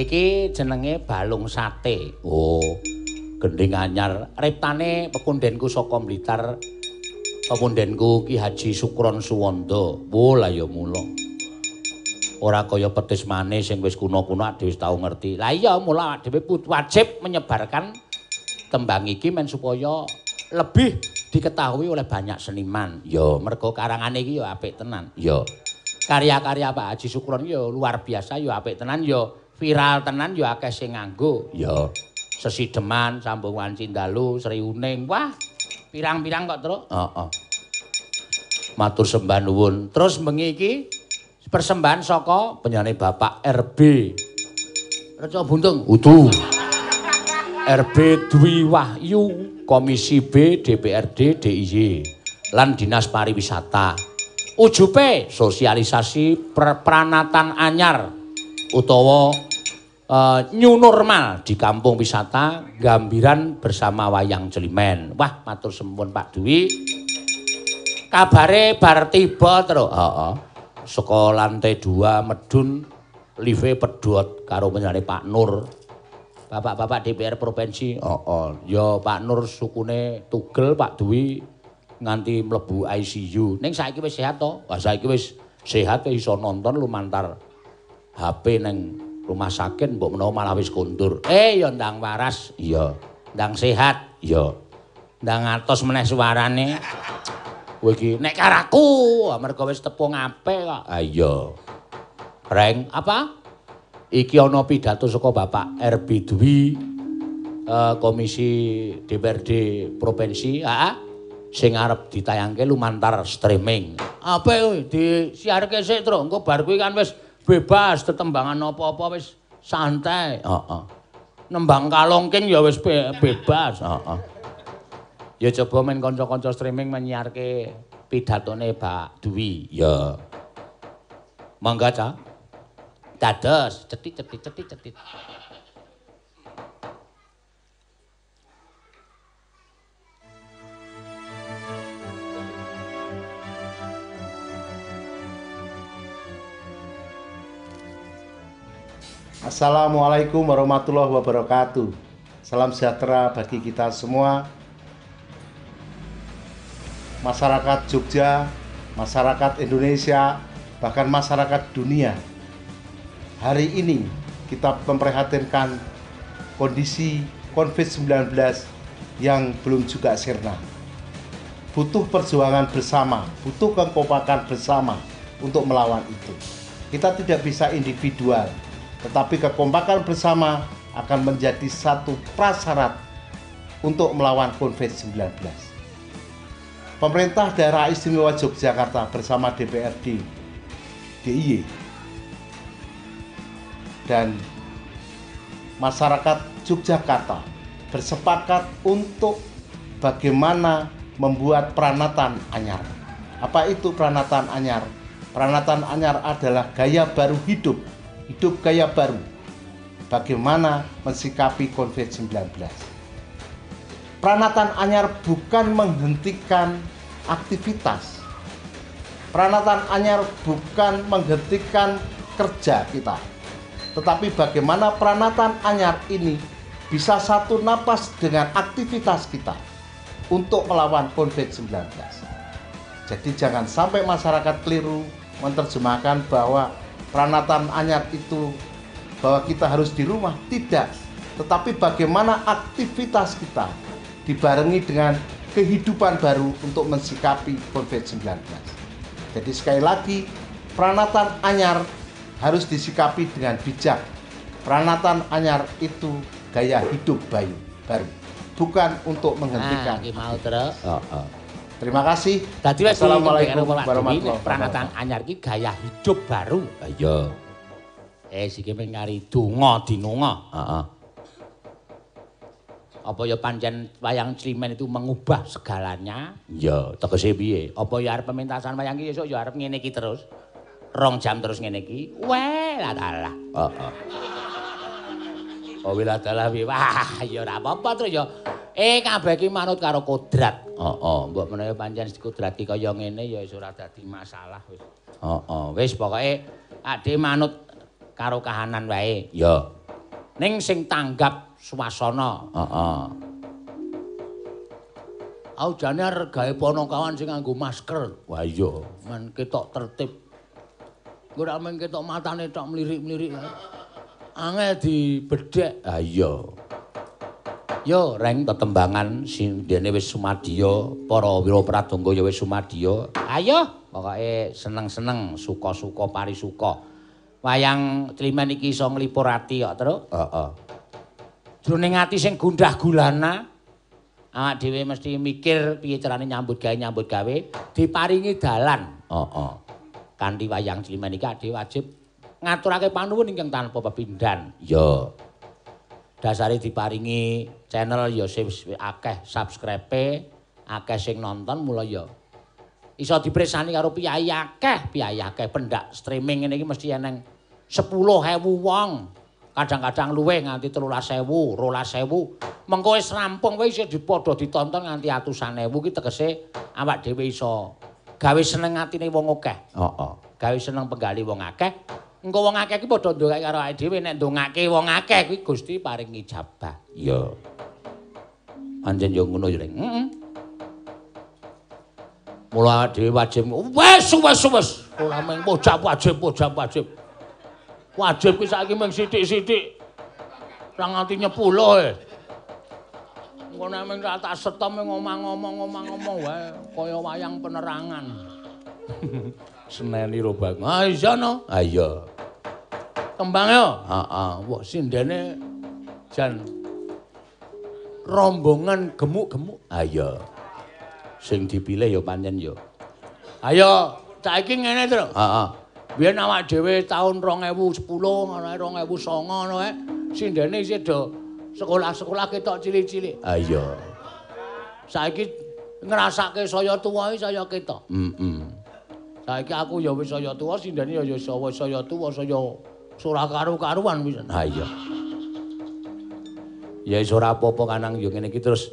Iki jenenge balung sate oh gending anyar reptane pepundenku saka Blitar Pepundenku Ki Haji Sukron Suwanda. Wo la ya mula. Ora kaya petis manis sing wis kuna-kuna dhewe tau ngerti. Lah iya mula dhewe wajib menyebarkan tembang iki men supaya lebih diketahui oleh banyak seniman. Ya, mergo karangane iki ya apik tenan. Ya. Karya-karya Pak Haji Sukron ya luar biasa ya apik tenan ya viral tenan ya akeh sing nganggo. Ya. Sesideman, Sambungan Cindalu, Sri Uning. Wah, pirang-pirang kok, Truk. Heeh. Matur sembah nuwun. Terus bengi iki persembahan saka penyanyi Bapak RB. Reca Buntung. Udu. RB Dwi Wahyu, Komisi B DPRD DIY lan Dinas Pariwisata. Ujupe sosialisasi pranatan anyar utawa uh, new normal di kampung wisata Gambiran bersama Wayang Celimen. Wah, matur sempun Pak Dwi. Kabare bar tiba terus. Heeh. Saka lantai 2 medun live pedhot karo penyanyi Pak Nur. Bapak-bapak DPR provinsi. Heeh. Ya Pak Nur sukune tugel Pak Dwi nganti mlebu ICU. Ning saiki wis sehat to? Wah, saiki wis sehat iso nonton lumantar HP neng rumah sakit mbok menawa malah wis kondur. Eh ya ndang waras, iya. Ndang sehat, iya. Ndang atos meneh suarane. Kowe iki nek karaku, mergo wis tepung apik kok. Ah iya. Reng, apa? Iki ana pidato saka Bapak RB Dwi uh, Komisi DPRD Provinsi, heeh. sing arep ditayangke lumantar streaming. Apa kowe disiarke sik, Tru? Engko bar kuwi kan wis bebas tetembangan apa-apa wis santai. Heeh. Nembang kalongking ya wis be bebas. Heeh. Ya coba men kanca-kanca streaming menyiarke pidatone Pak Dwi. Ya. Mangga, Cak. Dados, cetit-cetit-cetit-cetit. Assalamualaikum warahmatullahi wabarakatuh. Salam sejahtera bagi kita semua. Masyarakat Jogja, masyarakat Indonesia, bahkan masyarakat dunia. Hari ini kita memprihatinkan kondisi COVID-19 yang belum juga sirna. Butuh perjuangan bersama, butuh kekompakan bersama untuk melawan itu. Kita tidak bisa individual, tetapi kekompakan bersama akan menjadi satu prasyarat untuk melawan COVID-19. Pemerintah Daerah Istimewa Yogyakarta bersama DPRD DIY dan masyarakat Yogyakarta bersepakat untuk bagaimana membuat peranatan anyar. Apa itu peranatan anyar? Peranatan anyar adalah gaya baru hidup hidup gaya baru. Bagaimana mensikapi COVID-19. Peranatan anyar bukan menghentikan aktivitas. Peranatan anyar bukan menghentikan kerja kita. Tetapi bagaimana peranatan anyar ini bisa satu napas dengan aktivitas kita untuk melawan COVID-19. Jadi jangan sampai masyarakat keliru menerjemahkan bahwa peranatan anyar itu bahwa kita harus di rumah tidak. Tetapi bagaimana aktivitas kita dibarengi dengan kehidupan baru untuk mensikapi COVID-19 jadi sekali lagi peranatan anyar harus disikapi dengan bijak. Peranatan anyar itu gaya hidup bayu baru bukan untuk menghentikan nah, mau terus oh, oh. Terima kasih. Dadi wis Assalamualaikum warahmatullahi wabarakatuh. Pranatan anyar iki gaya hidup baru. Iya. Eh siki ping kari donga dinunga. Heeh. Apa ya pancen wayang Slimen itu mengubah segalanya? Iya, tegese piye? Apa ya arep pementasan wayang iki esuk ya arep ngene iki terus? Rong jam terus ngene iki. Weh, lah dalah. Heeh. Oh, wila dalah Wah, ya ora apa-apa terus ya. Eh kabeh iki manut karo kodrat. Heeh, oh, oh. mbok menawa pancen dikodrati kaya ngene ya wis ora dadi masalah wis. Heeh, oh, wis pokoke ade manut karo kahanan wae. Ya. Ning sing tanggap swasana. Heeh. Aujane arep gawe ponokawan sing nganggo masker. Wah iya, men ketok tertib. Ora men ketok matane tok mlirik-mlirik. Angel dibedhek. Ah iya. Yo reng tetembangan sing dene wis sumadya, para wira pradonga ya wis sumadya. Ayo, pokoke seneng-seneng, suka-suka parisuka. Wayang Climen iki iso nglipur ati kok, Tru. Heeh. Jroning ati sing gundah gulana, awak dhewe mesti mikir piye carane nyambut gawe nyambut gawe, diparingi dalan. Heeh. Kanthi wayang Climen iki dhewe wajib ngaturake panuwun ingkang tanpa pepindhan. Yo. Dasare diparingi channel ya akeh subscribe akeh sing nonton mula ya iso dipresani karo piyai akeh piyai akeh pendak streaming ngene iki mesti eneng 10.000 wong. Kadang-kadang luwih nganti 13.000 12.000 mengko wis rampung wis iso dipadha ditonton nganti atusan ewu ki tegese awak dhewe iso gawe seneng atine wong akeh. Heeh. Gawe seneng penggali wong akeh engko wong akeh iki padha ndongake karo awake dhewe nek ndongake wong akeh kuwi Gusti paring ijabah iya Anjen yo ngono yo, Reng. Heeh. Mula dhewe wajib wis wis wis ora mung pojak wajib pojak wajib. Wajib ki saiki mung sithik-sithik. Ora nganti nyepuluh e. Engko nek mung tak setom ngomong-ngomong-ngomong wae kaya wayang penerangan. (laughs) Seneni ro bang. Ah iya no. Ah iya. Kembang yo. Heeh. Wah sindene jan rombongan gemuk-gemuk. Ayo. Sing dipilih ya pancen ya. Ayo, saiki ngene, Tru. Heeh. Biyen awak dhewe taun 2010, ana 2009 ngono ae. Sindene isih do sekolah-sekolah ketok cilik-cilik. Ayo. Saiki ngrasake saya tuwa iki saya ketok. Heeh. Saiki aku ya wis saya tuwa, sindene ya wis saya tuwa, saya ora karu-karuan wis. Ha iya. Ya wis ora apa-apa kanang yo ngene iki terus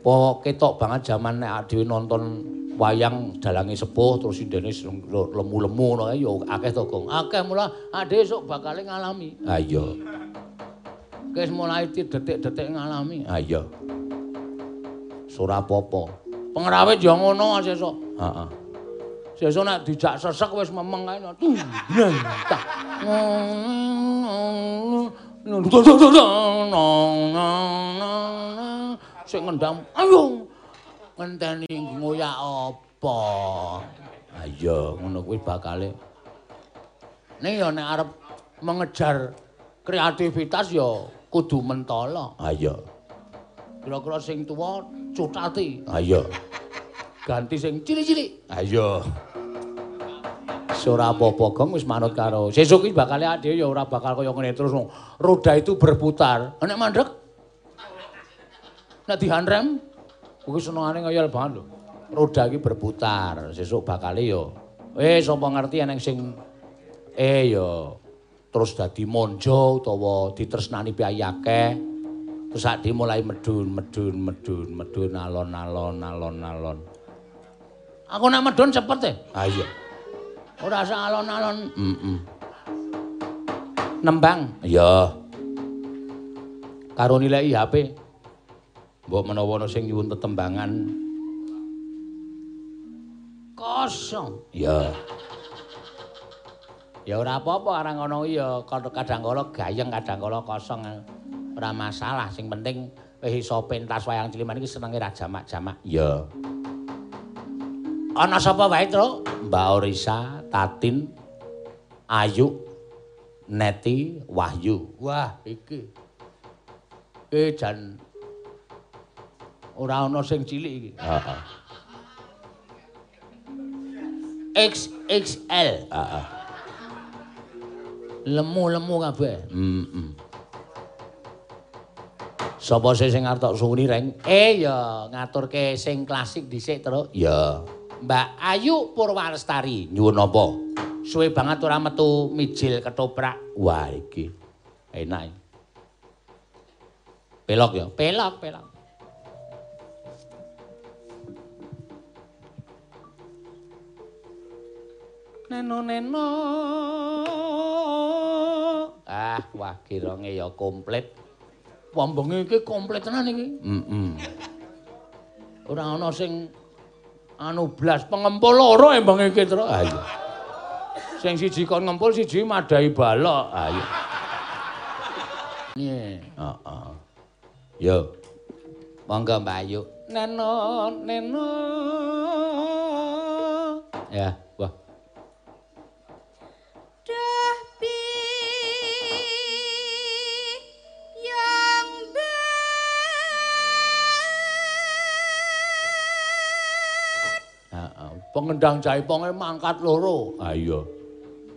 po ketok banget jaman nek dhewe nonton wayang dalange sepuh terus indene lemu-lemu ngono kae yo akeh to, Gong. Akeh mula ade esuk bakal ngalami. Ha iya. Wis mulai detik-detik ngalami. Ha iya. Ora apa-apa. Pengrawit yo ngono sesuk. Heeh. Sesuk nek dijak sesek wis memeng kae. Tuh. sing ngendam ayo ngenteni ngoyak apa? Ayo ngono kuwi bakale. Ning ya nek arep mengejar kreativitas ya kudu mentala ayo. Kira-kira sing tuwa cutati ayo. Ganti sing cilik-cilik. Ayo ora apa-apa gong? Wis manut karo. Sesuk iki bakal dhewe ya ora bakal kaya ngene terus roda itu berputar. Nek mandek nek dihandrem kuwi senengane ngayal banget lho. Roda iki berputar. Sesuk bakal ya. Eh sapa ngerti eneng sing eh ya. Terus dadi monjo utawa ditresnani piye akeh? Terus sak mulai medun medun medun medun alon-alon alon-alon aku nek medun cepet e. Ha iya Ora usah alon-alon. Nembang. Iya. Karo nilai HP. Mbok menawa ana sing nyuwun tetembangan. Kosong. Iya. Ya ora apa-apa arang ngono ya kadang kala gayeng kadang kala kosong. Ora masalah sing penting wis iso pentas wayang ciliman iki senenge ra jamak-jamak. Iya. Ana sapa wae, Tru? Mbak Orisa, Tatin, Ayu, Neti, Wahyu. Wah, iki. Eh jan ora ana sing cilik iki. Heeh. XXL. Heeh. Lemu-lemu kabeh. Heeh. Sapa sing arep tok suwuni, Reng? Eh ya ngaturke sing klasik dhisik, Tru. Ya. Mbak Ayu Purwalestari nyuwun apa? Suwe banget ora metu mijil ketoprak. Wah iki enak. Pelok ya, pelok, pelok. Neno neno. Ah, wah kironge ya komplit. Wambenge iki komplit tenan iki. Heeh. Ora ana sing anu blas pengempul loro embang iki terus. Ha iya. Sing siji kon ngempul siji madai balok. Ha iya. Nye, heeh. Yo. Monggo Mbak Ayu. Neno, neno. Ya, wah. Pengendang jaiponge mangkat loro. Ha iya.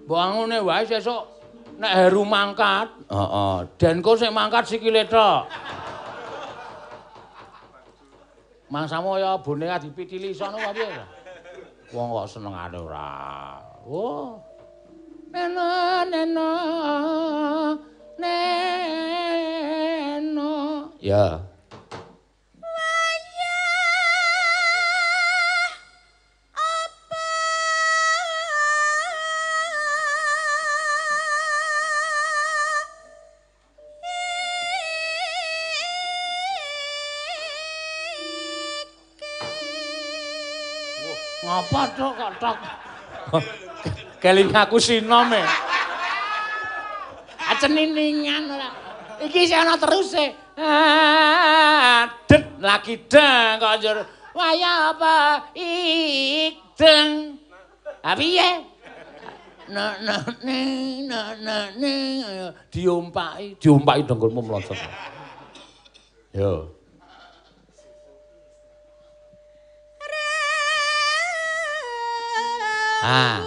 Mbok ngene wae sesuk nek Heru mangkat, heeh, Denko sing mangkat sikile tok. Mangsamu ya bone dipitili sono wae piye? Wong kok senengane ora. Oh. Neno neno neno. Ya. Ngapa tok kok tok? Keling aku sinom e. Aceniningan ora. Iki sing ana teruse. Det lagi deng kok njur. Waya apa ik deng. Ha piye? Na na ne na na diompaki, diompaki dengkulmu mlosot. Yo. Ya.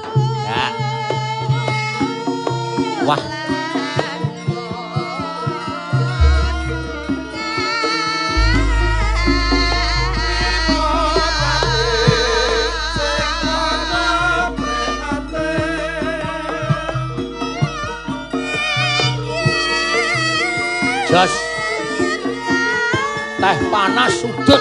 Wah. Jos. Teh panas sudut.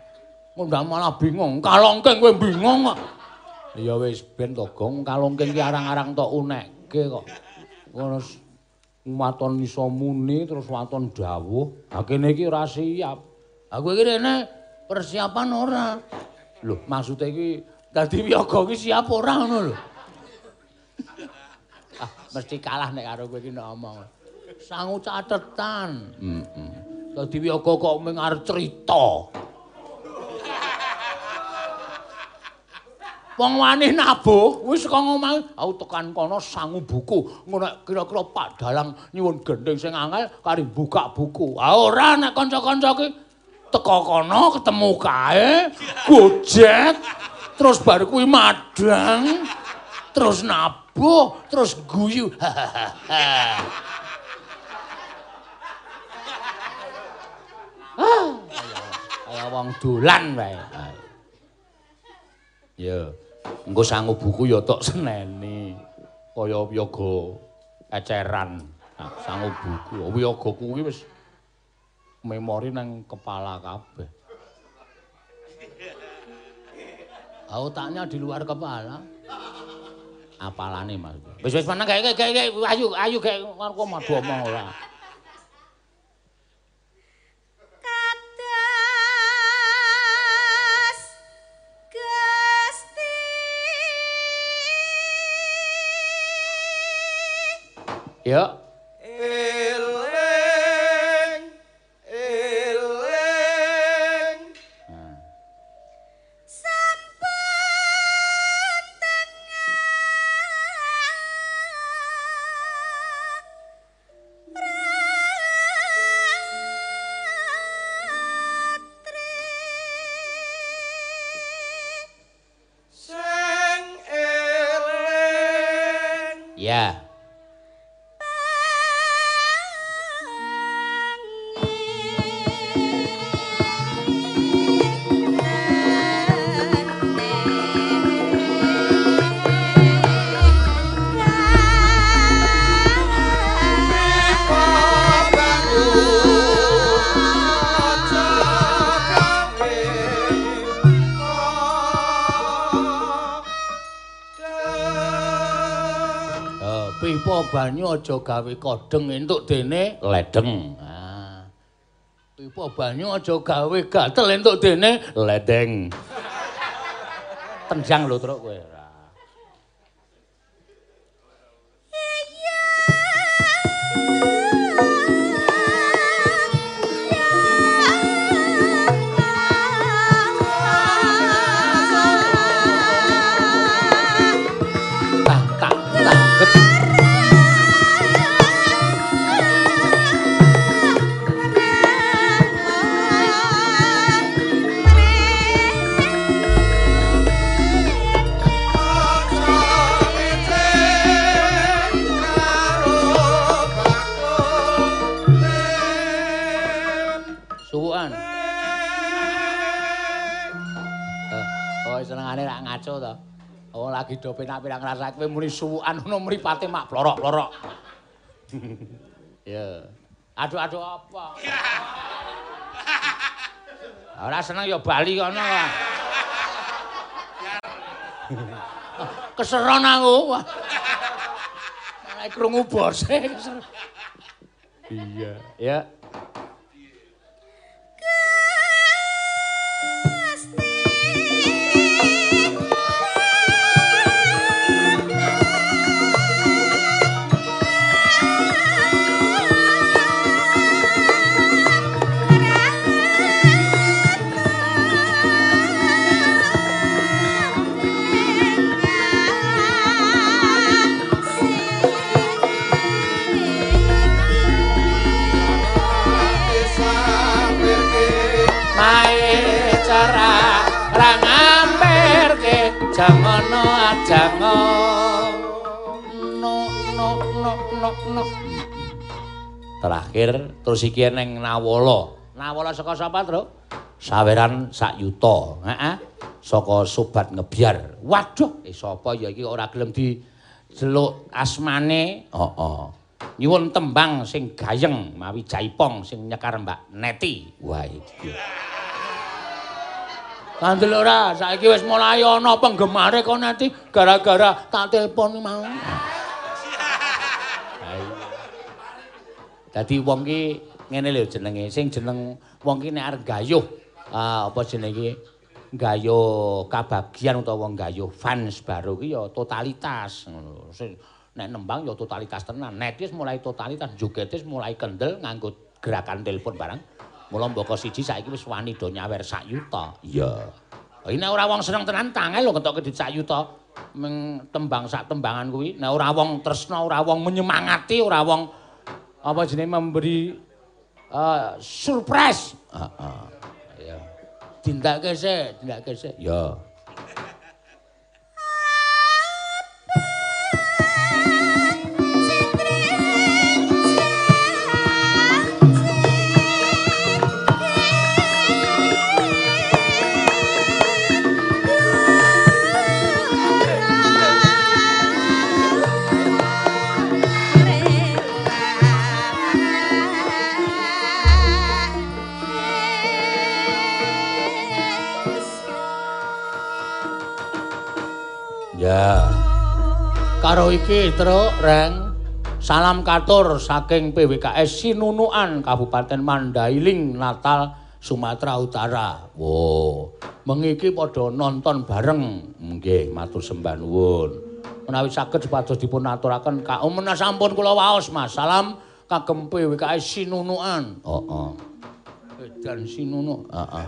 Ngundang malah bingung. Kalongking kowe bingung kok. Ya wis ben to, Gong. Kalongking ki arang-arang tok unekke kok. Ngono waton iso muni terus waton dawuh. Ha kene iki ora siap. Aku iki rene persiapan ora. Lho, maksude iki dadi wiyaga iki siap ora ngono lho. mesti kalah nek karo kowe iki ngomong. Sangu catetan. Heeh. Mm Dadi wiyaga kok mung arep crita. Wong wani nabuh wis kok ngomong aku tekan kono sangu buku. Ngono kira-kira Pak Dalang nyuwun gendeng sing angel kari buka buku. Ah ora nek kanca-kanca ki teko kono ketemu kae gojek terus bar kuwi madang terus nabuh terus guyu. Kaya wong dolan wae. Ya engko sangu buku ya tok seneni kaya wiyaga eceran nah, sangu buku wiyaga kuwi wis memori nang kepala kabeh. Ah, otaknya di luar kepala. Apalane Mas. Wis wis meneng gawe gawe ayu ayu gawe kok madu omong ora. Ya. Aja gawe kodeng entuk dene ledeng. Ah. Pipa banyu aja gawe gatel entuk dene ledeng. Tenjang lho truk kowe. Ngaco to. Oh, lagi do penak-penak ngrasake kowe muni suwukan ngono mripate mak blorok-blorok. Ya. Aduh-aduh apa? Ora seneng ya bali kono. Keseron aku. Malah krungu bose. Iya. Ya. Terakhir terus iki ning Nawala. Nawala saka sapa, Tru? Saweran sak yuta. Heeh. Saka sobat ngebyar. Waduh, eh sapa ya iki ora gelem dijeluk asmane? Heeh. Nyuwun tembang sing gayeng mawi jaipong sing nyekar Mbak Neti. Wah iki. Kandel ora, saiki wis mulai ana penggemare kok nanti gara-gara tak telepon mau. Dadi wong ki ngene lho jenenge, sing jeneng wong ki nek arep gayuh, ah, apa jenenge? Gayuh kabagian utawa gayuh fans baru ki ya totalitas ngono. Nek nembang ya totalitas tenan. Nek wis mulai totalitas, joget wis mulai kendel nganggo gerakan telepon barang. Mula mboko siji saiki wis wani do nyawer sak yuta. Iya. Ini ora wong seneng tenan tangel lho ketoke di sak yuta. Meng tembang sak tembangan kuwi. Nek ora wong tresna, ora wong menyemangati, ora wong apa jenenge memberi uh, surprise. Heeh. Ya. Dindake sik, dindake sik. Ya. Ya. Karo iki truk reng salam katur saking PWKS Sinunuan Kabupaten Mandailing Natal Sumatera Utara. Wo, mengiki padha nonton bareng. Nggih, matur sembah nuwun. Menawi saged supados dipun aturaken kaum sampun kula waos Mas. Salam kagem PWKS Sinunuan. Heeh. Oh, oh. Dan Sinunu, heeh.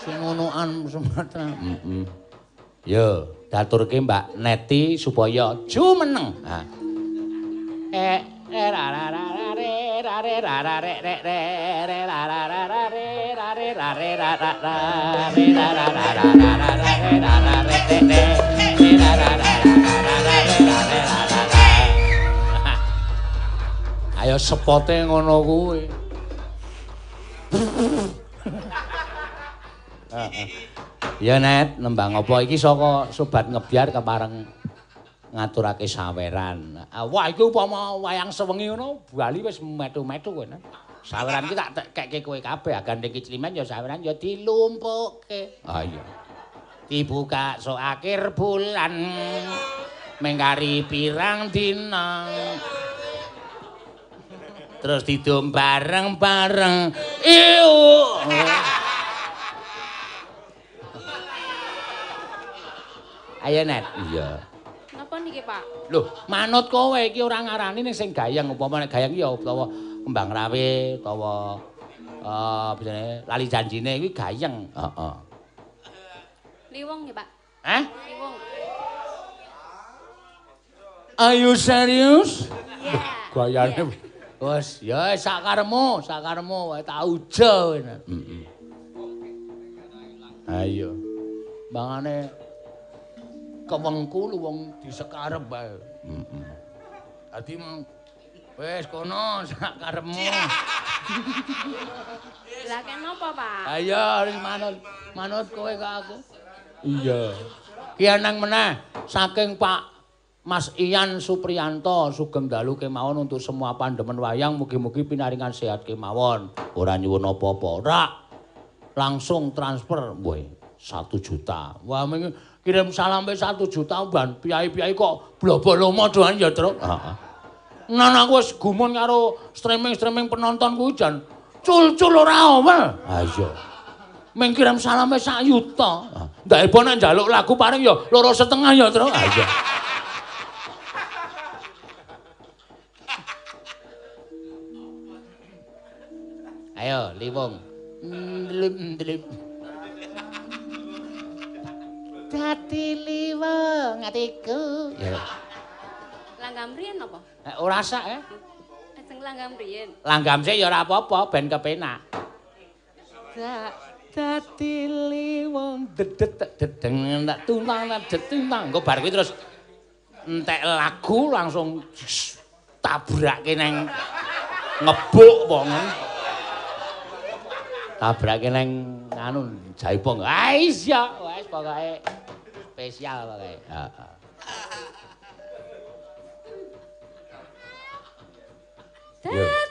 Sinunuan Sumatera. Heeh. Mm -mm. Yo. daturke Mbak Neti supaya jumeneng. Ha. Eh Ayo sepote ngono kuwi. Heeh. Ya net, nembang apa iki saka sobat ngebyar kepareng ngaturake saweran. Ah, wah, iki upama wayang sewengi ngono, bali wis metu-metu kowe. Saweran iki tak kekke kowe kabeh, gandeng kiclimen ya saweran ya dilumpukke. Ah iya. Dibuka so akhir bulan mengkari pirang dina. Terus didom bareng-bareng. Iyo. Ayo net. Iya. Napa niki, Pak? Loh, manut kowe iki ora ngarani ning sing gayeng upama nek gayeng ya utawa kembang rawe utawa eh uh, lali janjine iki gayeng. Heeh. Liwong ya, Pak. Hah? Liwong. Ayo serius? Iya. Gayane wis ya sakaremu, sakaremu wae tak ujo. Heeh. Ayo. Bangane kewengku wong disekarep bae. Heeh. Dadi wis kono (laughs) sak karepmu. Lah kenapa, Pak? Ayo wis manut manut kowe kok aku. Iya. Ki anang meneh saking Pak Mas Ian Supriyanto sugeng dalu kemawon untuk semua pandemen wayang mugi-mugi pinaringan sehat kemawon. Ora nyuwun apa-apa, ora. Langsung transfer, boy. 1 juta. Wah, kirim salam pe 1 juta ban piyai-piyai kok blobolomo doan ya truk heeh. Nan aku wis gumun karo streaming-streaming penonton kuwi jan. Cul-cul ora omel. Ha iya. Ming kirim salam pe 1 juta ndak ebo nek njaluk lagu paring ya loro setengah ya truk ha iya. Ayo, liwung. Ndlip, ndlip. Dadi liweng atiku. Ya. Langgam riyen apa? Eh, ora sak eh. Ajeng langgam riyen. Langgam sik ya ora apa-apa ben kepenak. Dadi liweng dedet dedeng tak tuntang detuntang. Engko bar kuwi terus entek lagu langsung tabrake nang ngebuk wongen. Tabrake nang anu jaipong. Ah iya, wis pokoke spesial pokoke. Heeh. Dadi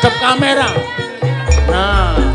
Nah, madhep kamera. Nah.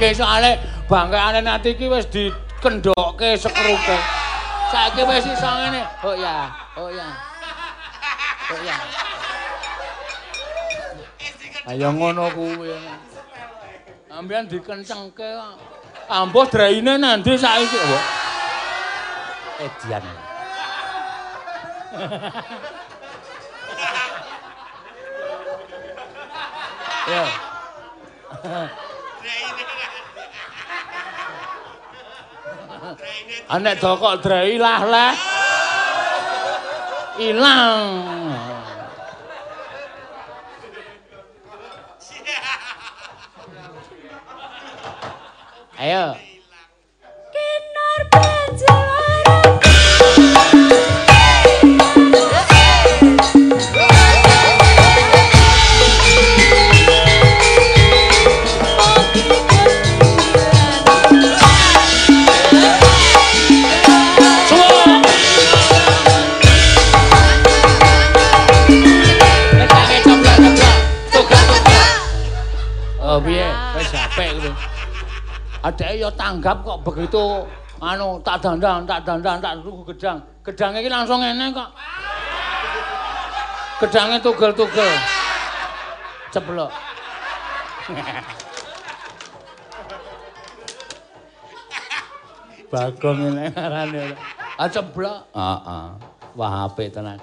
Soalé bangkeane nanti iki wis dikendokke sekruke. Saiki wis iso ngene. Oh ya, oh ya. Oh ya. Ayo ngono kuwi. Ambean dikencengke kok. Ambuh draine nanti saiki. Wah. Edian. (laughs) Ya. (laughs) Anek dokok drai lah lah. Ilang. Ayo. Kinar penjara Adeke ya tanggap kok begitu anu tak dandang, tak dandang, tak tuku gedang. Gedange iki langsung ngene kok. Gedange tugel-tugel. Ceblok. Bagong ngene ngarane. Ah ceblok. Heeh. Wah apik tenan.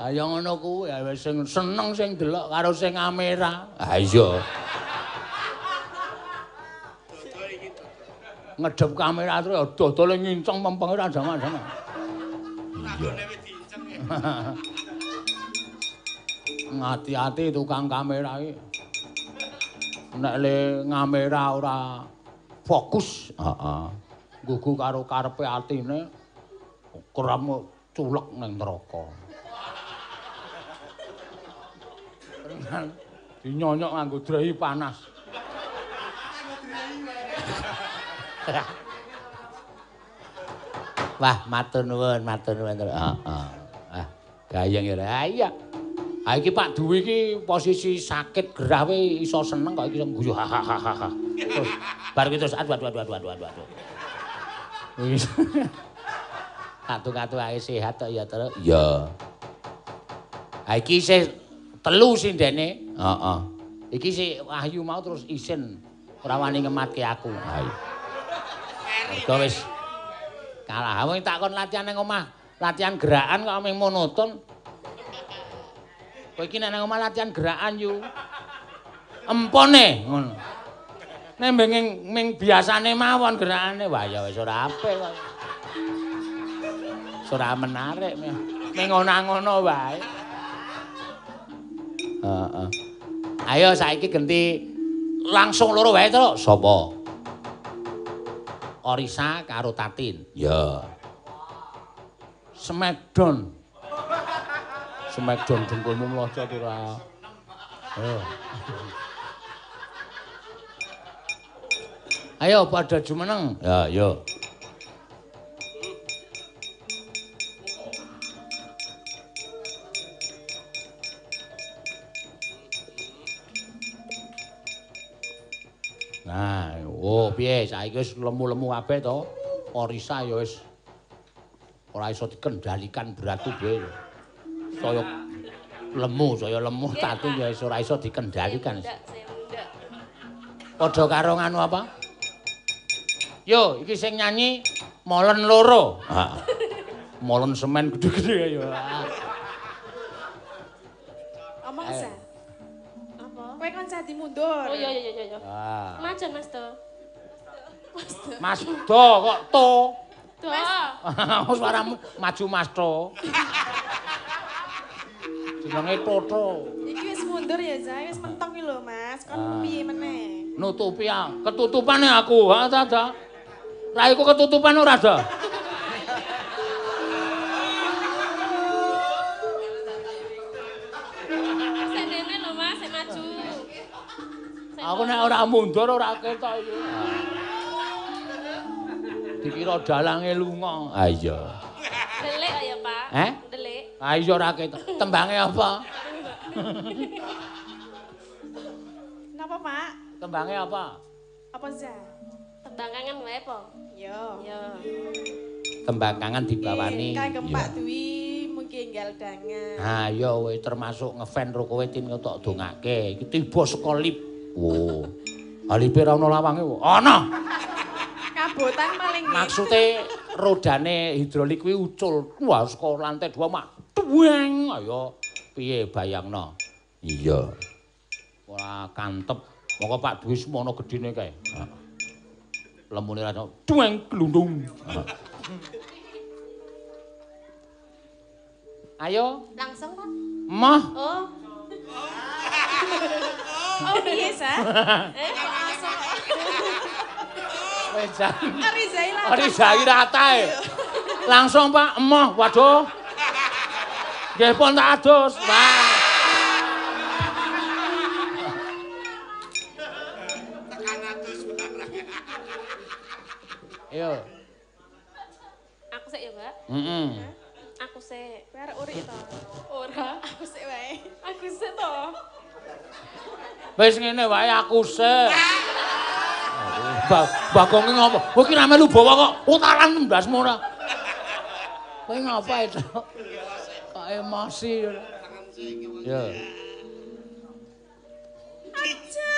Ayo ngono kuwi ya wis sing seneng sing delok karo sing kamera. Ha iya. Ngedep kamera terus ya dodole nginceng mempenge ra jangan-jangan. Iya. Ngati-ati tukang kamera iki. Nek le ngamera ora fokus, heeh. Gugu karo karepe atine kram culek ning neraka. Dinyonyok nganggo drehi panas. (laughs) Wah, matur nuwun, matur nuwun. Heeh. Ah, gayeng ya. Ah iya. Ah iki Pak Duwi iki posisi sakit gerah we iso seneng kok iki guyu ha ha ha ha. Terus bar iki terus aduh aduh aduh aduh aduh aduh. Wis. (laughs) Katu-katu ae sehat tok ya, Tru. Iya. Ah iki isih telu sindene. Heeh. Iki si Wahyu mau terus isin ora wani ngematke aku. Ha iya. Mergo wis kalah. Wong takon latihan ning omah, latihan gerakan kok mung monoton. Kowe iki nek nang omah latihan gerakan yu. Empone ngono. Nek ming ming biasane mawon gerakane, wah ya wis ora apik kok. Ora menarik ming ngono-ngono wae. Heeh. Ayo saiki genti langsung loro wae to. Sapa? Orisa karo Tatin. Ya. Smackdown. Smackdown dengkulmu mlojot ora. Ayo. Ayo pada jumeneng. Ya, yo. Nah, oh piye saiki wis lemu-lemu kabeh to. Orisa ya wis ora iso dikendalikan berat tubuhe. Saya lemu, saya lemu tatu ya wis ora iso dikendalikan. Padha karo nganu apa? Yo, iki sing nyanyi Molen loro. Heeh. Molen semen gede-gede ya. Omong sa. Apa? Kowe kon jadi mundur. Oh iya iya iya iya. Ah. Macan Mas To. Mas Do kok to? To. (laughs) Oh, suaramu maju Mas To. Jenenge Toto. Iki wis mundur ya, Zai. Wis mentok iki lho, Mas. Kon Ah. piye meneh? Nutupi ah, ketutupane aku. Ha ta ta. Raiku ketutupan ora ada. Aku nek ora mundur ora ketok iki. Dikira dalange lunga. Ha iya. Delik ya, Pak. Eh? Delik. Ha iya ora ketok. Tembange apa? Napa, Pak? Tembange apa? Apa, Za? Tembangkangan wae po. Yo. Yo. Tembangkangan dibawani. Kagem Iya. Pak Dwi mugi enggal dangan. Ha ya kowe termasuk ngefan ro kowe tin tok dongake. Iki tiba saka lip. Oh. Alipe ra ono lawange. wo. Ana. Kabotan paling. Maksude rodane hidrolik kuwi ucul. Wah saka lantai 2 mak. Tuweng. Ayo piye bayangno? Iya. Ora kantep. Moko Pak Dwi semono gedine kae. Lemune ra tuweng glundung. Ayo, Langsung Pak. Mah. Oh. (laughs) Oh piye, Sa? (laughs) Eh kok langsung. Wes jan. Ari Zaila. Ari jai ratae. Langsung Pak, emoh, waduh. Nggih pun tak adus, Pak. Yo. Aku sik ya, Mbak. Heeh. Aku sik. Kowe arek urip to. Ora. Aku sik wae. Aku sik to. Wis ngene wae aku sik. Ba Bagong ki ngopo? Kowe ki ra melu bawa kok utalan mbasmu ora. Kowe ngapa itu? Kok emosi. Ya. Aja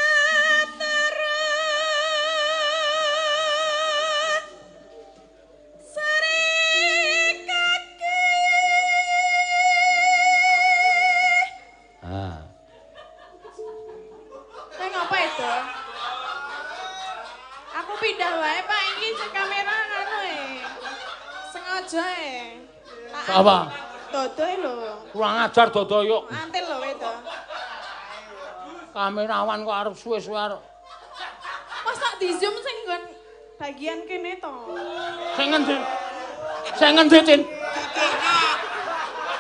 Apa? Dodo e lho. Kurang ajar dodo yuk. Antil lho itu. Kamerawan kok arep suwe-suwe arep. Mas tak di zoom sing nggon bagian kene to. Sing ngendi? Sing ngendi, Tin?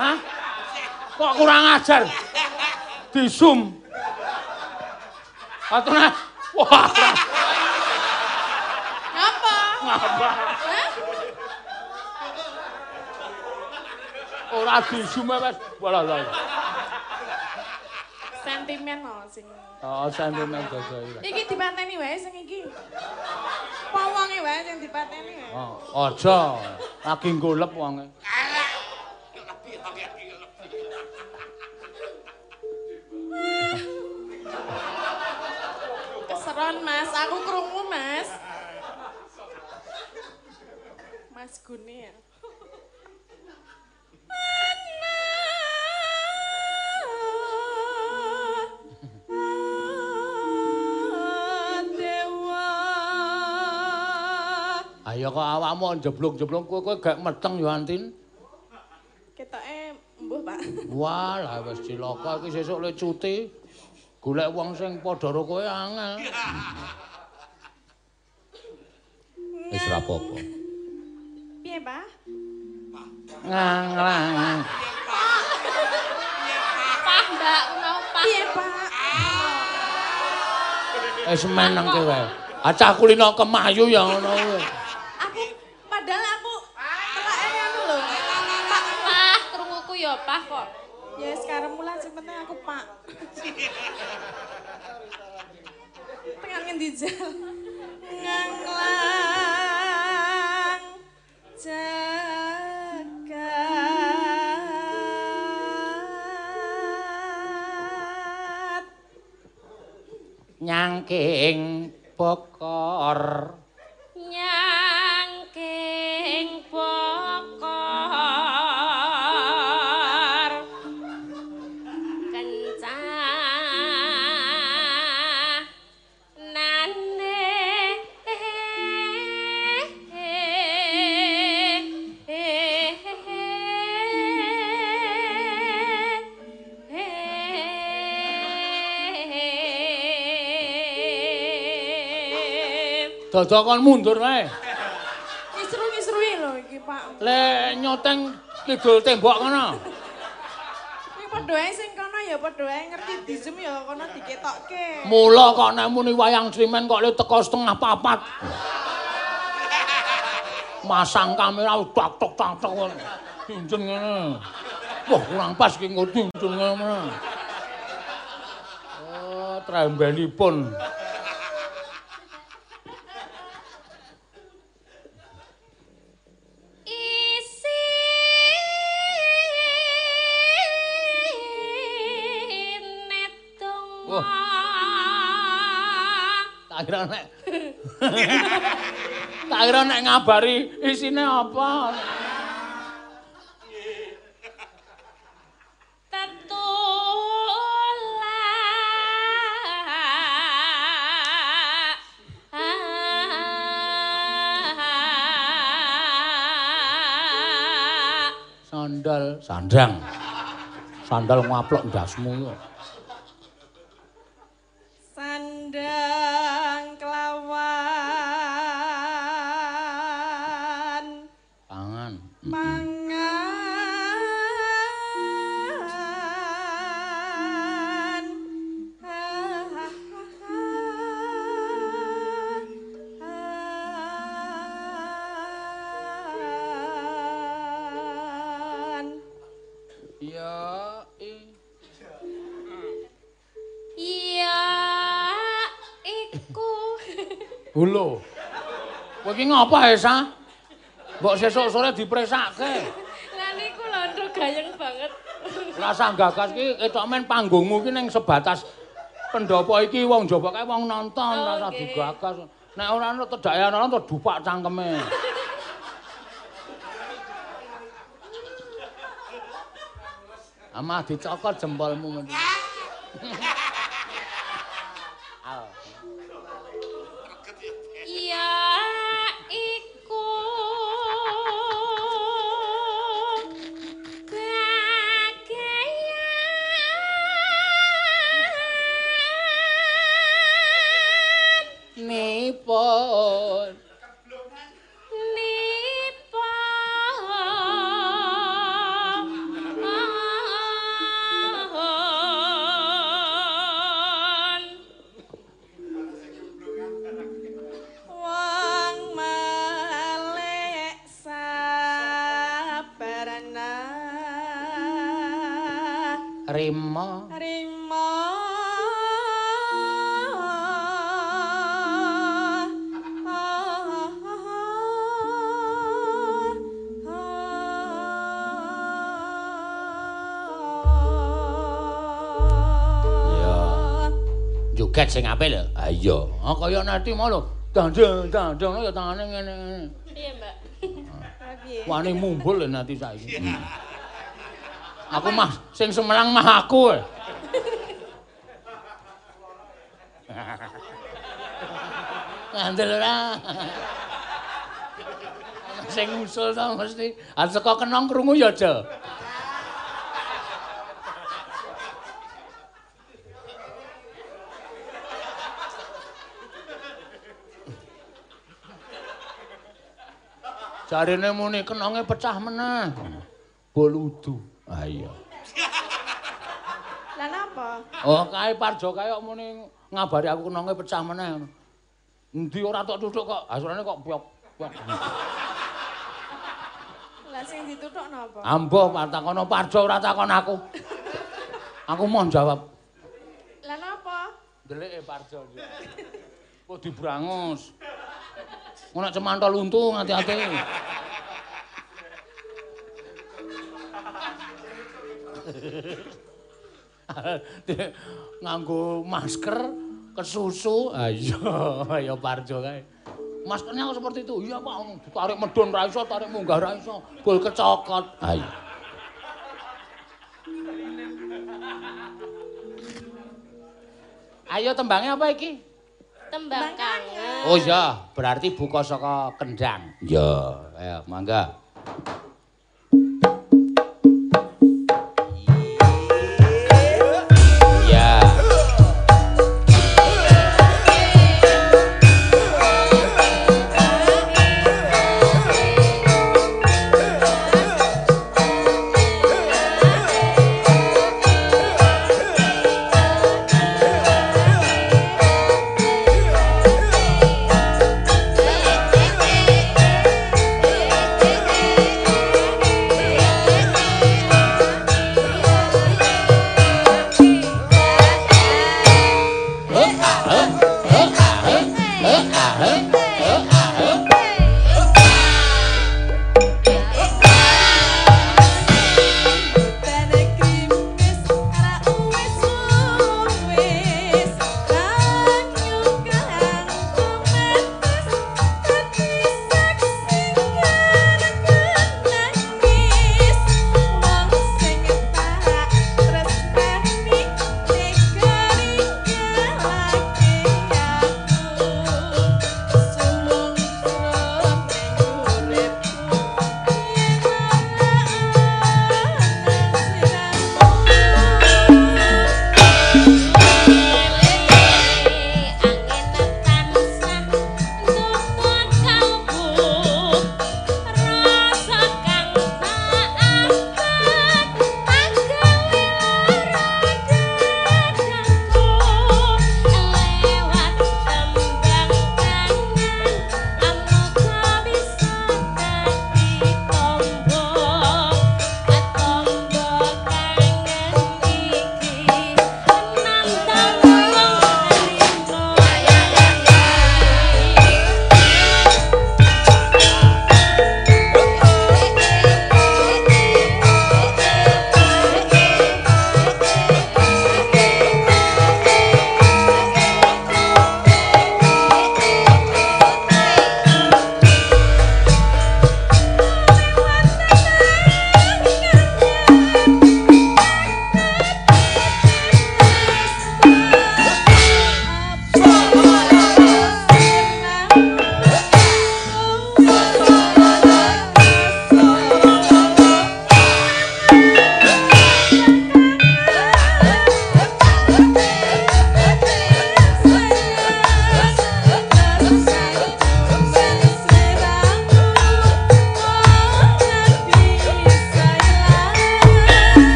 Hah? Kok kurang ajar? Di zoom. Atune. Wah, Ngapa? ngapa? Ora di zoom e, wes. Walah, lah. Sentimen sing. Oh, sentimen dodo iki. Iki dipateni wae sing iki. Pawonge wae sing dipateni wae. Oh, aja. Lagi golep wonge. Keseron Mas, aku krungu Mas. Mas Guni ya. Dewa Ayo kok awakmu jeblok-jeblok kowe kowe gak meteng yo Antin. Ketoke mbuh, Pak. Wah, lah wis cilaka iki sesuk le cuti. Golek wong sing padha karo kowe angel. Wis ora apa-apa. Piye, Pak? Nganglang. Pak, Mbak, mau Pak. Piye, Pak? Wis meneng kowe. Acah kulino kemayu ya ngono kuwi. Aku padahal aku telake anu lho. Pak, Pak, Pak kok. ya sekarang mulai penting aku, Pak. Tengah ngendi jal. Nganglang jagat. Nyangking bokor. Dodo kon mundur wae. Ngisru-ngisrui lho iki, Pak. Le nyoteng kidul tembok kono. Ini padha ae sing kono ya padha ae ngerti di zoom ya kono diketokke. Mula kok nek muni wayang srimen kok le teko setengah papat. Masang kamera tok tak tok ngono. Diunjun ngene. Wah, kurang pas ki nggo diunjun ngono. Oh, trembenipun. Kira nek. Tak kira nek ngabari isine apa. Sandal, sandang. Sandal ngaplok ndasmu yo. Ngapa, Esa? Mbok sesuk sore dipresake. Lah niku lho nduk gayeng banget. Rasa gagas iki ketok men panggungmu iki ning sebatas pendopo iki wong njaba kae wong nonton Oh, rasa nggih. digagas. Nek ora ana tedake ana to dupak cangkeme. (laughs) Amah dicokot jempolmu mesti. Joget sing apik lho. Ha iya. Ah kaya nanti mau lho. Dandeng, dandeng ya tangane ngene ngene. Iya, Mbak. Piye? Wani mumbul lho nanti saiki. Aku mah sing semelang mah aku. Ngandel ora. Sing usul to mesti. Ah saka kenong krungu ya aja. Jarine muni kenonge pecah meneh. Boludu. Ah iya. Lah napa? Oh, kae Parjo kok muni ngabari aku kenonge pecah meneh ngono. Endi ora tok tuthuk kok, asurane kok piok. piok. Lah sing dituthuk napa? Ambuh takono Parjo ora takon aku. Aku mau jawab. Lah napa? Ndelike Parjo. Kok dibrangus. Ngono cemantol untu hati-hati. (laughs) nganggo masker kesusu. Ayo ayo parjo kae. Maskernya kok seperti itu? Iya pak. Tarik medun ra iso tarik munggah ra iso. Bol kecokot. Ayo ayo tembangnya apa iki Tembang kangen. oh iya berarti buka saka kendang. Iya. Ayo mangga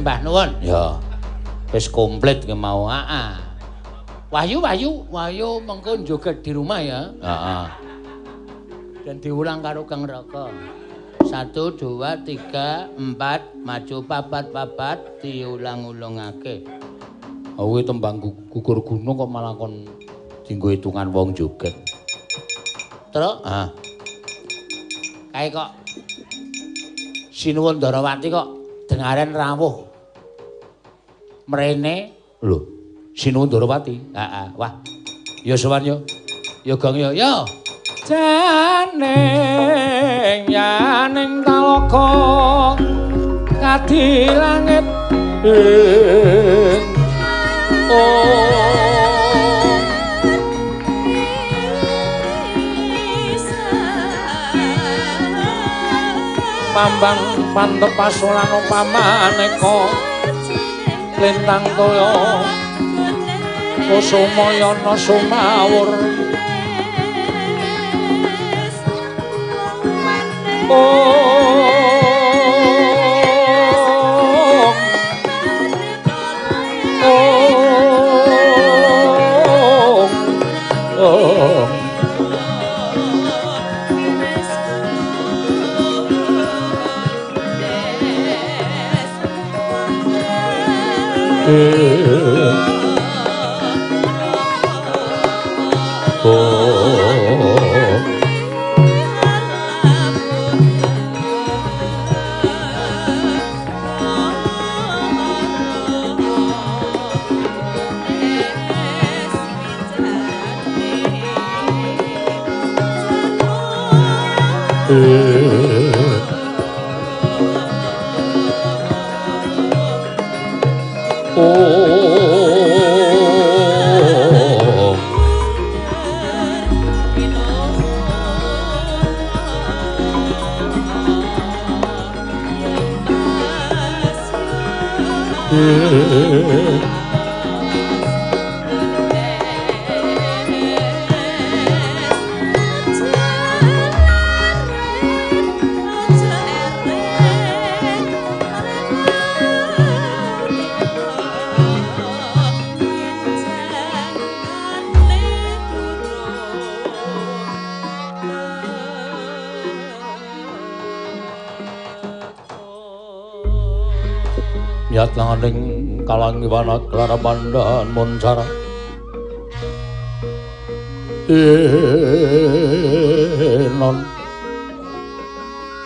sembah nuwun. Ya. Wis komplit ki mau. Heeh. Wahyu, Wahyu, Wahyu mengko joget di rumah ya. Heeh. Dan diulang karo Kang Raka. Satu, dua, tiga, empat, maju papat, papat, diulang-ulangake. Oh, kuwi tembang gugur gunung kok malah kon dinggo hitungan wong joget. Terus, ah. Kae kok Sinuwun Darawati kok dengaren rawuh. Mrene lho, Sinuwun Darawati. Heeh, wah. Ya sowan yo. Ya gong yo. Yo. Janing yaning talaka kadi langit ing oh pambang pantepasulano pamaneka lintang toya kusumayana sumawur. Oh Oh kalangiwanat klarabandan moncara Enon.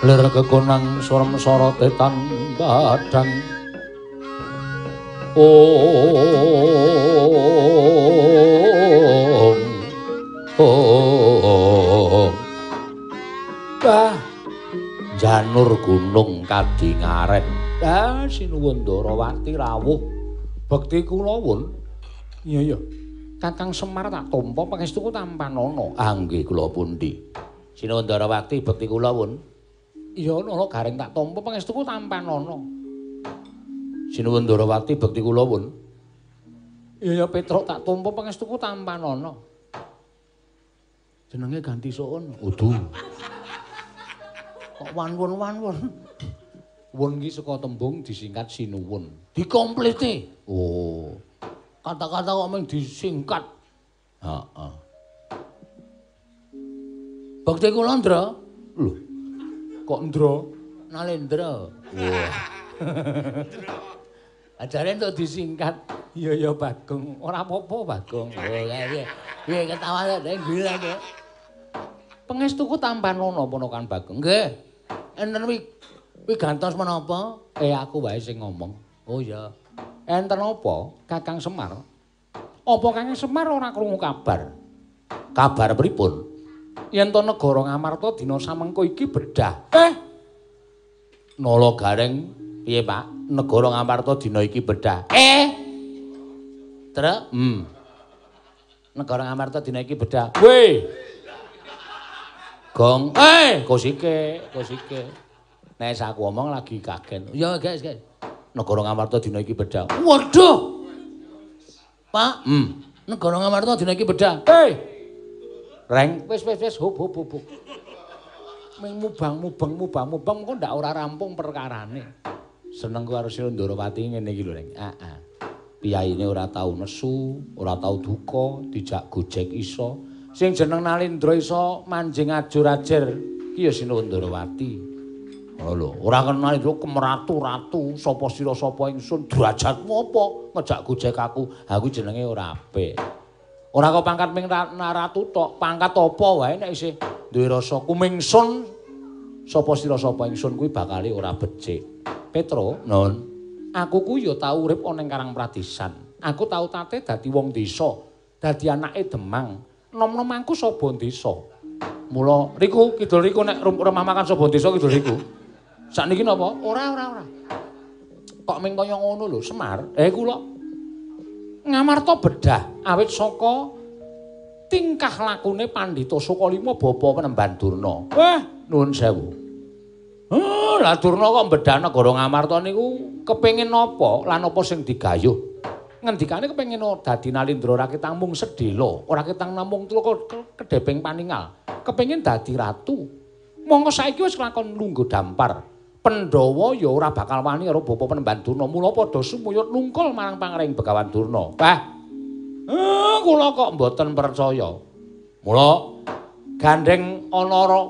Lir kekonang sorem sorotetan badang. Om. Om. Bah Janur gunung kadingaren Ah sinuwun Darawati rawuh bekti kula wun Iya ya Kakang Semar tak tampa pangestuku tampanana Ah nggih kula pundi. Sinuwun Darawati bekti kula wun Iya ana garing tak tampa pangestuku tampanana Sinuwun Darawati bekti kula wun Iya ya Petruk tak tampa pangestuku tampanana Jenenge ganti soon. Udu. Kok wan-wun wan-wun. Wun ki saka tembung disingkat sinuwun. Dikomplete. Oh. Kata-kata kok mung disingkat. Heeh. Bakti kula Ndra. Lho. Kok Ndra? Nalendra. Wah. (laughs) Ajare entuk disingkat. Iya ya Bagong. Ora apa-apa Bagong. (laughs) Oh, piye? Piye ketawa nek gila kok. Pengestuku tampan ono apa kan Bagong? Nggih. Enten wi wi gantos menapa? Eh aku wae sing ngomong. Oh iya. Enten apa Kakang Semar? Apa Kakang Semar ora krungu kabar? Kabar pripun? Yen to negara Ngamarta dina samengko iki bedah. Eh. Nala Gareng piye, Pak? Negara Ngamarta dina iki bedah. Eh. Terus, hmm. Negara Ngamarta dina iki bedah. Weh. Gong, eh, kosike, kosike. Nek aku omong lagi kagen. Ya, guys, guys. Negara Ngamarta dina iki bedah. Waduh. Pak, hmm. Negara Ngamarta dina iki bedah. Hei. Reng, wis wis wis hop hop hop. Ming mubang mubang mubang mubang kok ndak ora rampung perkarane. seneng karo Sri ngene iki lho, Reng. Heeh. Piyaine ora tau nesu, ora tau duka, dijak gojek iso. Sing jeneng Nalindra iso manjing ajur-ajer ki ya Sri lho, ora kenal itu kemeratu ratu, sapa sira sapa ingsun, derajatmu apa ngejak gojek aku. Aku jenenge ora apik. Ora kok pangkat ming ratu tok, pangkat apa wae nek isih duwe rasa kumingsun sapa sira sapa ingsun kuwi bakal ora becik. Petro, non. Aku ku ya tau urip ana ing Karang Pradesan. Aku tau tate dadi wong desa, dadi anake Demang. Nom-nom aku sapa desa. Mula riku kidul riku nek rumah makan sapa desa kidul riku. Sakniki napa? Ora, ora, ora. Kok ming kaya ngono lho, Semar. Eh kula ngamarta bedah awit saka tingkah lakune Pandhita Sukalima bapa penemban Durna. Wah, nuwun sewu. Oh, lah Durna kok bedah negara Ngamarta niku kepengin napa lan apa sing digayuh? Ngendikane kepengin dadi Nalindra rakyat mung sedhela, ora ketang namung tuwa kedheping paningal. Kepengin dadi ratu. Monggo saiki wis kelakon lungguh dampar. Pandhawa ya ora bakal wani karo bapa penemban Durna. Mula padha sumuyut nungkul marang pangaring Begawan Durna. Bah. Eh, kula kok mboten percaya. Mula gandeng ana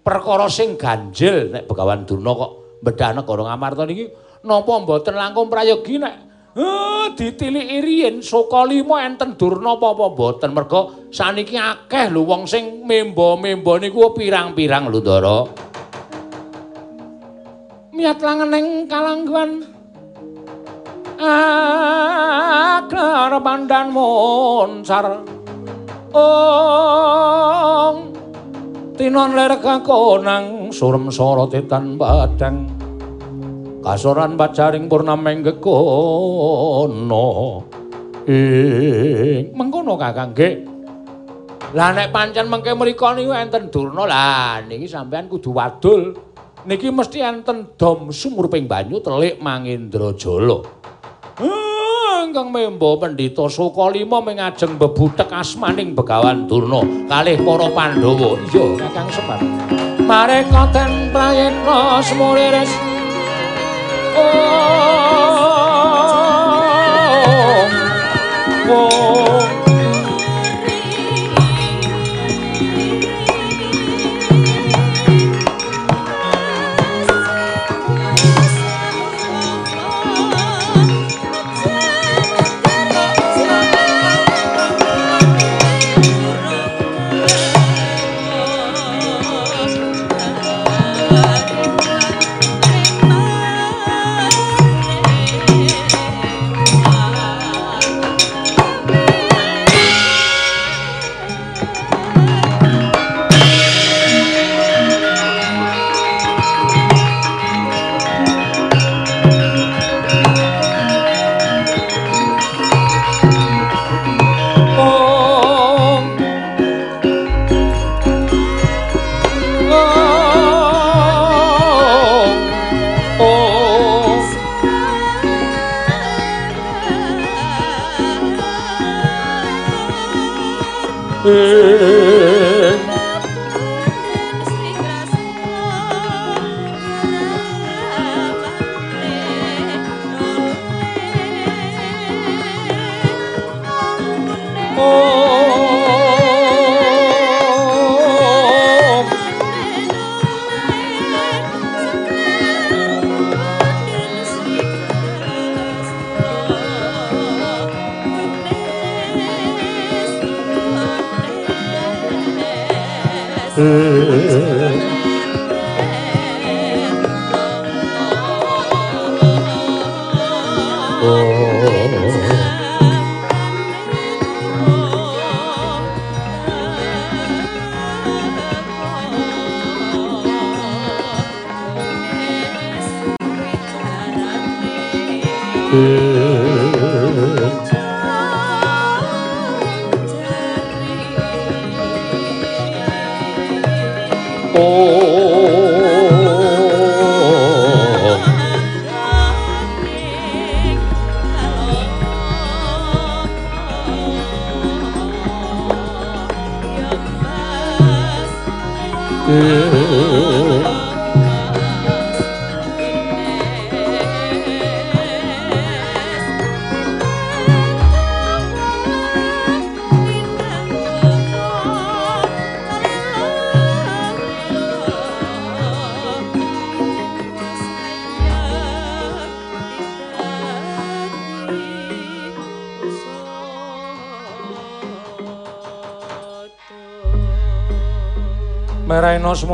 perkara sing ganjil nek Begawan Durna kok bedah negara Ngamarta niki napa mboten langkung prayogi nek eh ditiliki riyin Soka Lima enten Durna apa-apa mboten merga saniki akeh lho wong sing memba-memba niku pirang-pirang lho Ndara. Miat langening kalangguan. Akar pandan monsar ong tinon ler kakonang surem sorotetan badang. Kasoran bacaring purnameng gekono. Ing mengkono kakang nggih lah nek pancen mengke mriku niku enten durna. Lah niki sampean kudu wadul niki mesti enten dom sumur ping banyu telik Mangindrajala. Ah, ingkang memba Pandhita Sukalima mengajeng bebutek asmaning Begawan Durna kalih para Pandhawa. Iya, Kakang Semar. Mareka ten prayitna semulires. Oh. Oh.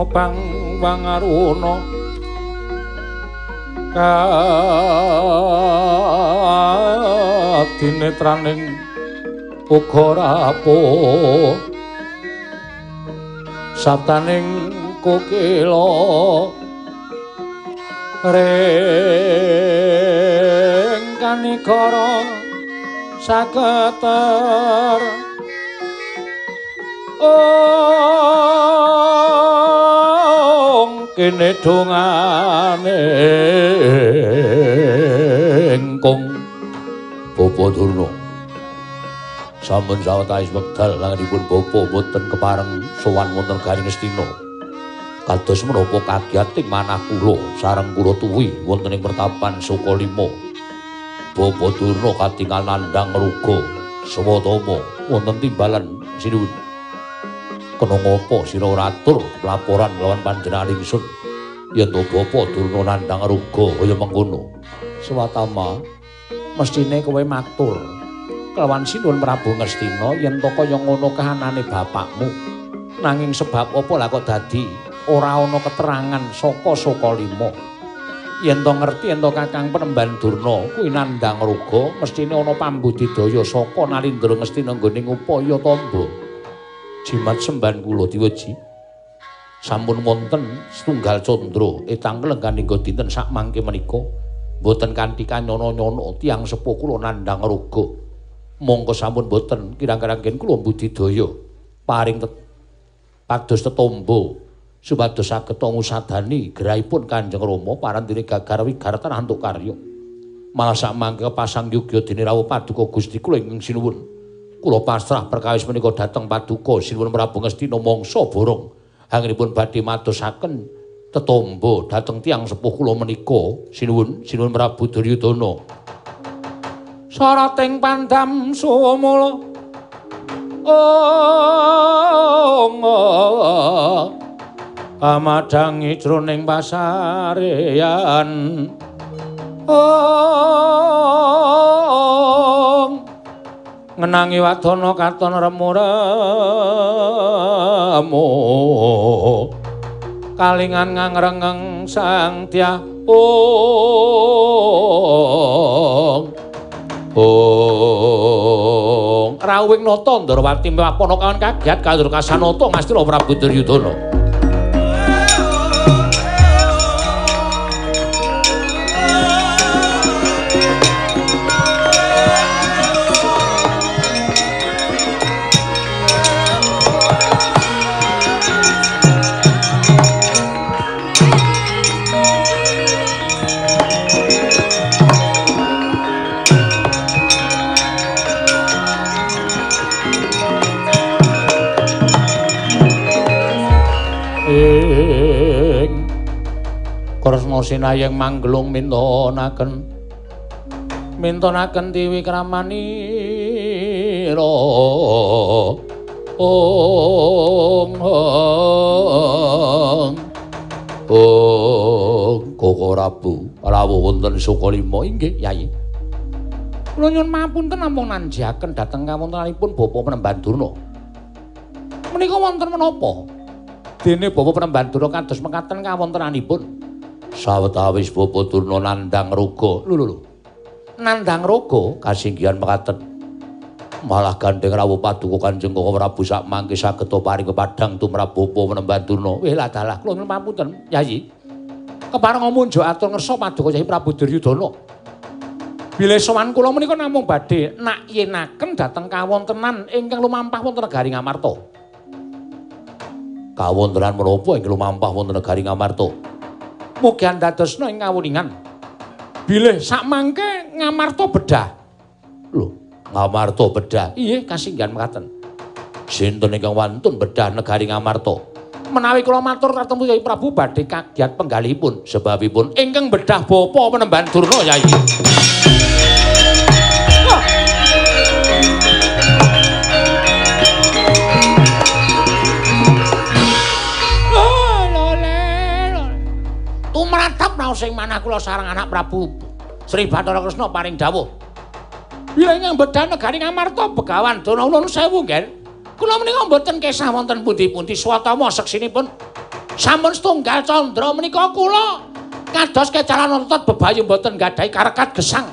Meraina semupang pangaruna kadinetraning uga rapuh. Sabtaning kokila ring kanikara saketer kene dongane engkong Bapa Durna sampun sawetawis wekdal langanipun bapa boten kepareng sowan wonten Garing Astina kados menapa kagiyating manah kula sareng kula tuwi wonten ing pertapan Sukalima Bapa Durna katingal nandhang ruga swatama wonten timbalan sinuwun. Kena ngapa sira ora atur laporan lawan panjenengan ingsun yen to bapa Durna nandhang ruga kaya mengkono swatama mestine kowe matur. Kelawan sinuwun Prabu Ngastina yen to kaya ngono kahanane bapakmu. Nanging sebab apa lah kok dadi ora ana keterangan saka Sukalima yen to ngerti yen to Kakang Penemban Durna kuwi nandhang ruga mestine ana pambudidaya saka Nalindra Ngastina nggone upaya tamba jimat semban kula diweji sampun wonten setunggal candra. Etang lengganing dinten sak mangke menika boten kanthi kanyono-nyono tiyang sepuh kula nandhang raga mongko sampun boten kirang-kirang kula budidaya paring pados tetombo supados saged ngusadani gerahipun Kanjeng Rama parantine gagar wigaratan antuk karya. Malah sak mangke pasang yugya dene rawuh paduka Gusti kula ing sinuwun. Kula pasrah perkawis menika dhateng paduka sinuwun Prabu Ngastina mangsa borong anggenipun badhe madosaken tetombo dhateng tiyang sepuh kula menika. Sinuwun sinuwun Prabu Duryudana. Sarating pandam sumula ong amadangi jroning pasarean ong ngenangi wadana katon remuremu kalingan ngangrengeng sang tyah ong ong rawing nata ndrawati mapana kawan kagiat kadur kasanata ngastina prabu duryudana Sinayeng manggelung mintonaken. Mintonaken tiwi kramanira ong ong ong koko rabu. Rawuh wonten sukalima inggih yayi kula nyuwun mapunten namung nanjaken dhateng kawontenanipun bapa penemban durna. Menika wonten menapa? Dene bapa penemban durna kados mekaten kawontenanipun sawetawis bapa Durna nandhang raga. Lho lho. Nandhang raga kasinggihan mekaten. Malah gandeng rawuh paduka Kanjeng Koko Prabu sak mangke saged paring kepadhang tumrap bapa menemban Durna. Weh lah dalah kula mapunten, Yayi. Kepareng munjuk atur ngersa paduka Yayi Prabu Duryudana. Bilih sowan kula menika namung badhe nak yenaken dhateng kawontenan ingkang lumampah wonten negari Ngamarta. Kawontenan menapa ingkang lumampah wonten negari Ngamarta? Mugi andadosna ing kawuningan. Bilih sak mangke ngamarta bedah. Lho, ngamarta bedah. Iye, kasinggihan mekaten. Sinten ingkang wantun bedah negari Ngamarta? Menawi kula matur katemu Yai Prabu badhe kagiat penggalihipun sebabipun ingkang bedah bapa penemban Durna Yai. Sing manah kula sareng anak Prabu Sri Bathara Kresna paring dawuh. Bila ing bedah negari Ngamarta Begawan Dana Ulun sewu, Nggih. Kula menika mboten kesah wonten pundi-pundi swatama seksinipun sampun setunggal candra menika kula kados kecalan otot bebayu mboten gadhahi karekat gesang.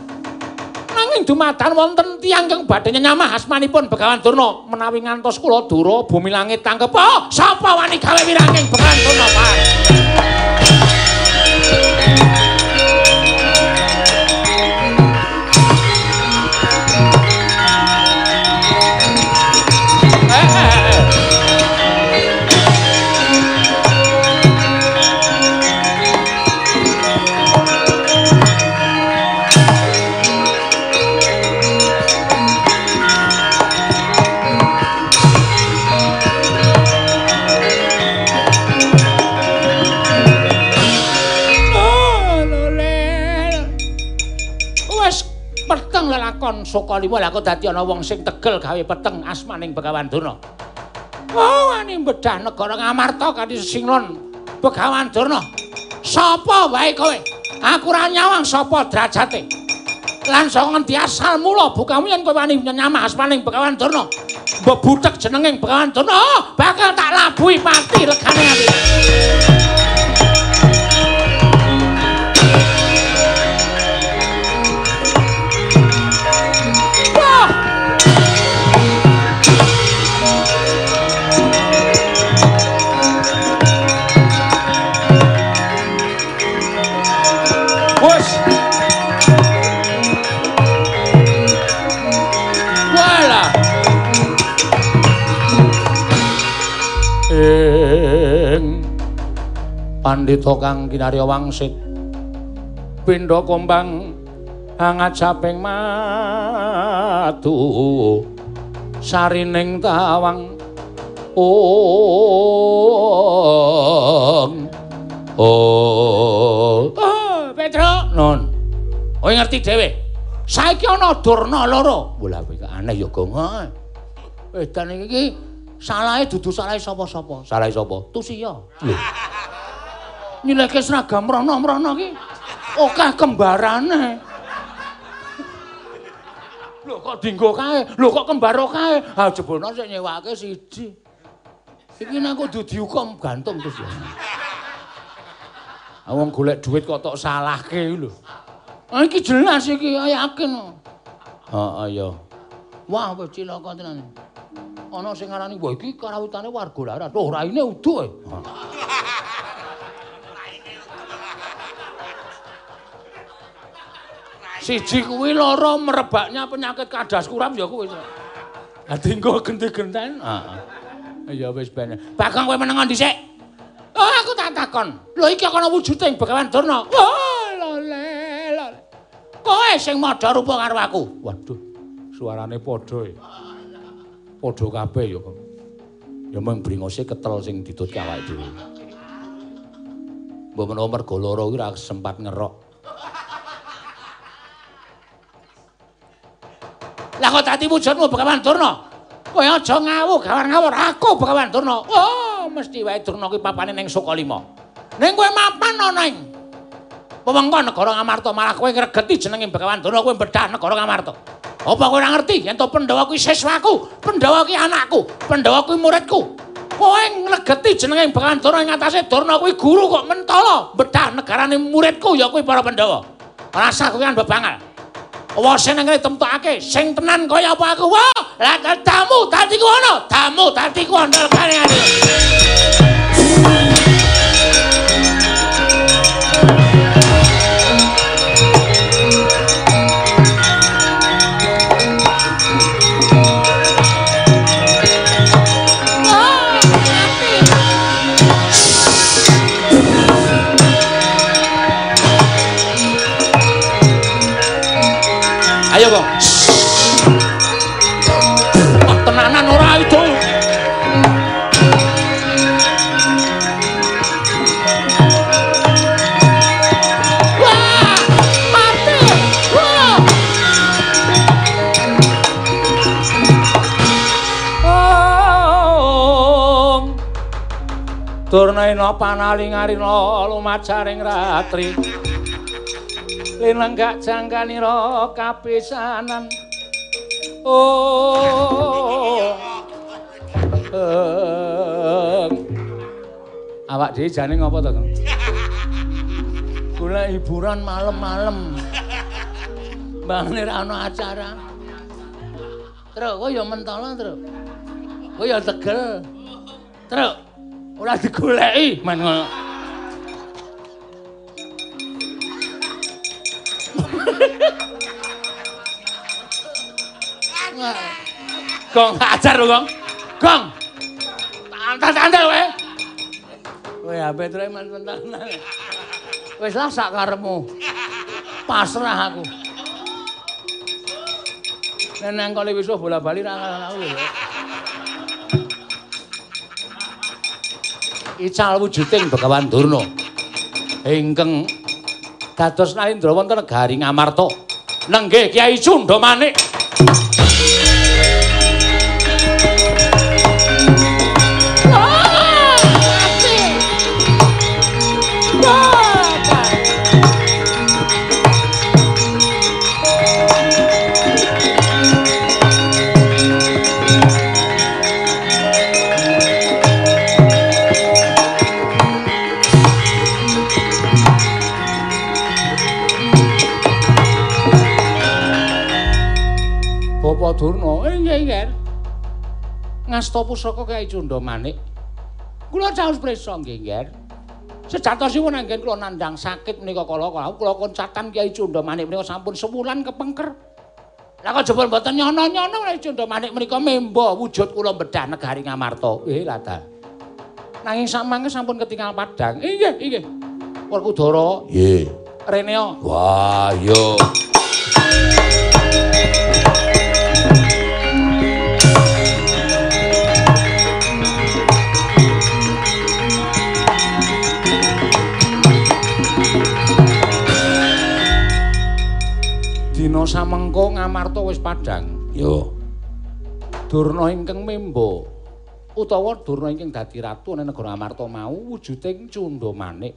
Nanging dumadan wonten tiyang kang badhe nyamah asmanipun Begawan Durna menawi ngantos kula dura bumi langit tangkep. Oh, sapa wani gawe wiranging Begawan Durna, Pak? Lakon Sokalima lha kok dadi ana wong sing tegel gawe peteng asmaning Begawan Durna. Oh, ani bedah negara Ngamarta kanthi singnon Begawan Durna. Sapa wae kowe? Aku ora nyawang sapa derajate. Lan saka ngendi asal mula bukamu yen kowe wani nyamah asmaning Begawan Durna. Mbok butek jenenging Begawan Durna, oh, bakal tak labuhi mati regane ati. Pandita kang kinarya wangsit. Pindha kombang hangat saping matu sarining tawang ong oh Petro non kowe ngerti dhewe. Saiki ana durna loro. Lha kowe aneh ya gong edan iki salahe dudu salahe sapa-sapa? Salahe sapa? Tusiya lho (laughs) nyileke seragam rono-rono ki akeh kembarane. Lho kok dinggo kae? Lho kok kembaro kae? Ha jebono sik nyewake siji. Iki nek kudu diukum gantung terus ya. Wong golek duit kok tok salahke lho. Ah iki jelas iki yakin. Heeh ya. Wah wis cilaka tenan. Ana sing ngarani wah iki karawitane warga larat. Oh raine uduh. E. Siji kuwi loro merebaknya penyakit kadas kuram ya kuwi. Dadi engko genti-genten. Heeh. Ya wis ben. Bakang kowe meneng dhisik. Oh, aku tak takon. Lho iki ana wujuding Begawan Durna. Oh, lole, lole. Kowe sing madha rupa karo aku. Waduh. Suarane padha e. Padha kabeh ya. Ya mung bringose ketel sing ditut awake dhewe. Mbok menawa mergo lara kuwi ora sempat ngerok. Lah kok dadi wujudmu Begawan Durna? Kowe aja ngawuh gawar-ngawur aku Begawan Durna. Oh, mesti wae Durna kuwi papane ning Sukalima. Ning kowe mapan ana ing wewengkon negara Ngamarta malah kowe ngregeti jenenge Begawan Durna kowe bedah negara Ngamarta. Apa kowe ora ngerti yen to Pandhawa kuwi siswaku, Pandhawa kuwi anakku, Pandhawa kuwi muridku. Kowe ngregeti jenenge Begawan Durna ing atase Durna kuwi guru kok mentala bedah negarane muridku ya kuwi para Pandhawa. Rasa kuwi kan bebangal. Wase nang kene temtokake. Sing tenan kaya apa aku. Wah, lah tamu dadi ku ono, tamu dadi ku ondol kane Durnaina panalingarina lumacaring ratri. linenggak jangkanira kapisanan oh awak dhewe jane ngopo to, Kang? Golek hiburan malam-malam. Bangane ra ana acara. Truk, kok ya mentolo, Truk. Kok ya tegel. Truk. Ora digoleki, men ngono. Gong ajar lho, Gong. Gong. Tantan-tantan kowe. Kowe ape trek men-mentan. Wis lah sak karepmu. Pasrah aku. Nek nang kali wis bola-bali ra aku lho. Ical wujuding Begawan Durna. Ingkang dados nalindra wonten negari Ngamarta. Nenggih Kyai Cunda Durna, inggih inggih. Ngasta pusaka Kyai Cunda Manik. Kula caos prisa nggih inggih. Sejatosipun anggen kula nandhang sakit menika kala kala kula koncatan Kyai Cunda Manik menika sampun sewulan kepengker. Lah kok jebul mboten nyono-nyono Kyai Cunda Manik menika memba wujud kula bedah negari Ngamarta. Eh lata. Nanging samangke sampun ketinggal padang. Inggih inggih. Werkudara, Nggih. Reneo. Wah, yo. Dina samengko Ngamarta wis padhang. Yo. Durna ingkang memba utawa Durna ingkang dadi ratu ana negara Amarta mau wujuding Cunda Manik.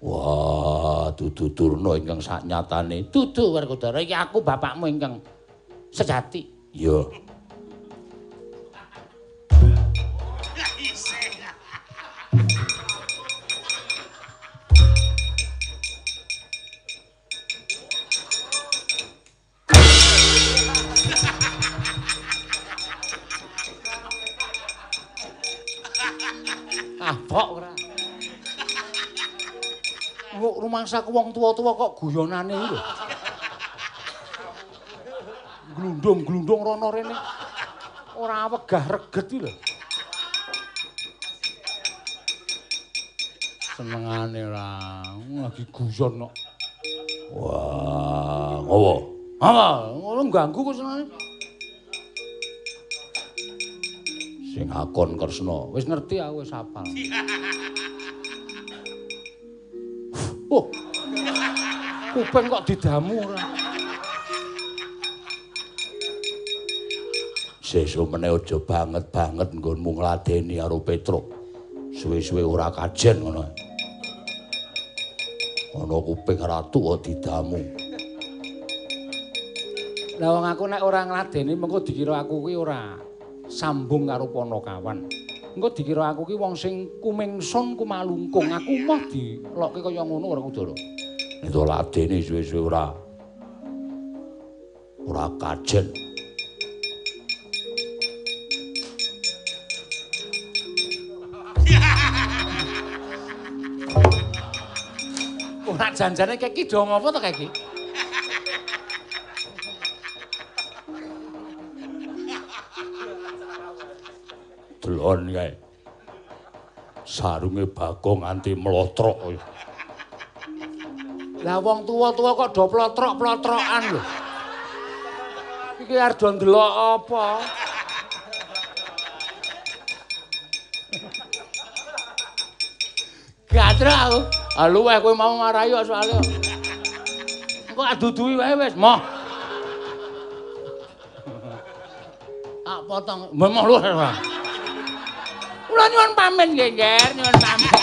Wah, dudu Durna ingkang saknyatane. Dudu Werkudara iki aku bapakmu ingkang sejati. Yo. Kapok ora. Kok rumangsa ku wong tuwa-tuwa kok guyonane lho. Glundung-glundung rono rene. Ora wegah reget iki lho. Senengane ora, lagi guyon kok. Wah, ngopo? Apa? Ngono ganggu kok senengane. Sing akon Kresna. Wis ngerti aku wis hafal. (laughs) Oh. Kuping kok didamu ora. Sesuk meneh aja banget-banget nggonmu ngladeni karo Petruk. Suwe-suwe ora kajen ngono. Ana kuping ratu kok didamu. Lah wong aku nek ora ngladeni mengko dikira aku kuwi ora sambung karo Panakawan. Engko dikira aku ki wong sing kumingsun kumalungkung. Aku mah dilokke kaya ngono ora kudara. Nek to ladeni suwe-suwe ora ora kajen. Ora janjane kek iki do ngopo to kek Delon kae. Sarunge bagong nganti mlotrok. Lah wong tuwa-tuwa kok do plotrok-plotrokan lho. Iki arep do ndelok apa? Gatra aku. Ah luweh kowe mau kok soalé. Engko aduduhi wae wis, moh. Ah potong, moh luweh. kula nyuwun pamit nggih, Nger, nyuwun pamit.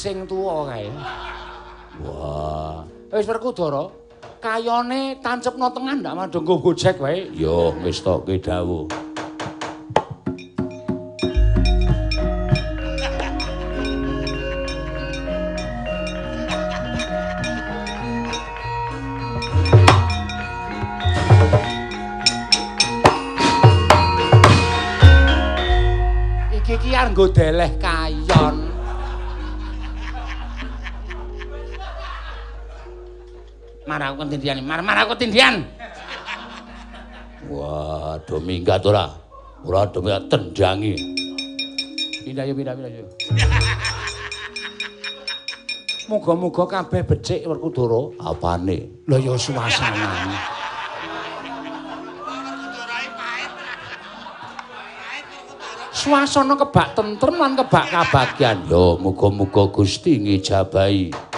sing tuwa kae Wis Werkudara, kayane tancepno tengah ndak madhong go gojek wae. Yo wis tok ki dawuh. Iki ki arep deleh aku tindian, marah marah aku tindian. Wah, do minggat ora? Ora do minggat tendangi. Pindah yo pindah pindah yo. Muga-muga kabeh becik Werkudara. Apane? Lha ya suasanane. Suasana kebak tentrem lan kebak kabagyan. Yo muga-muga Gusti ngijabahi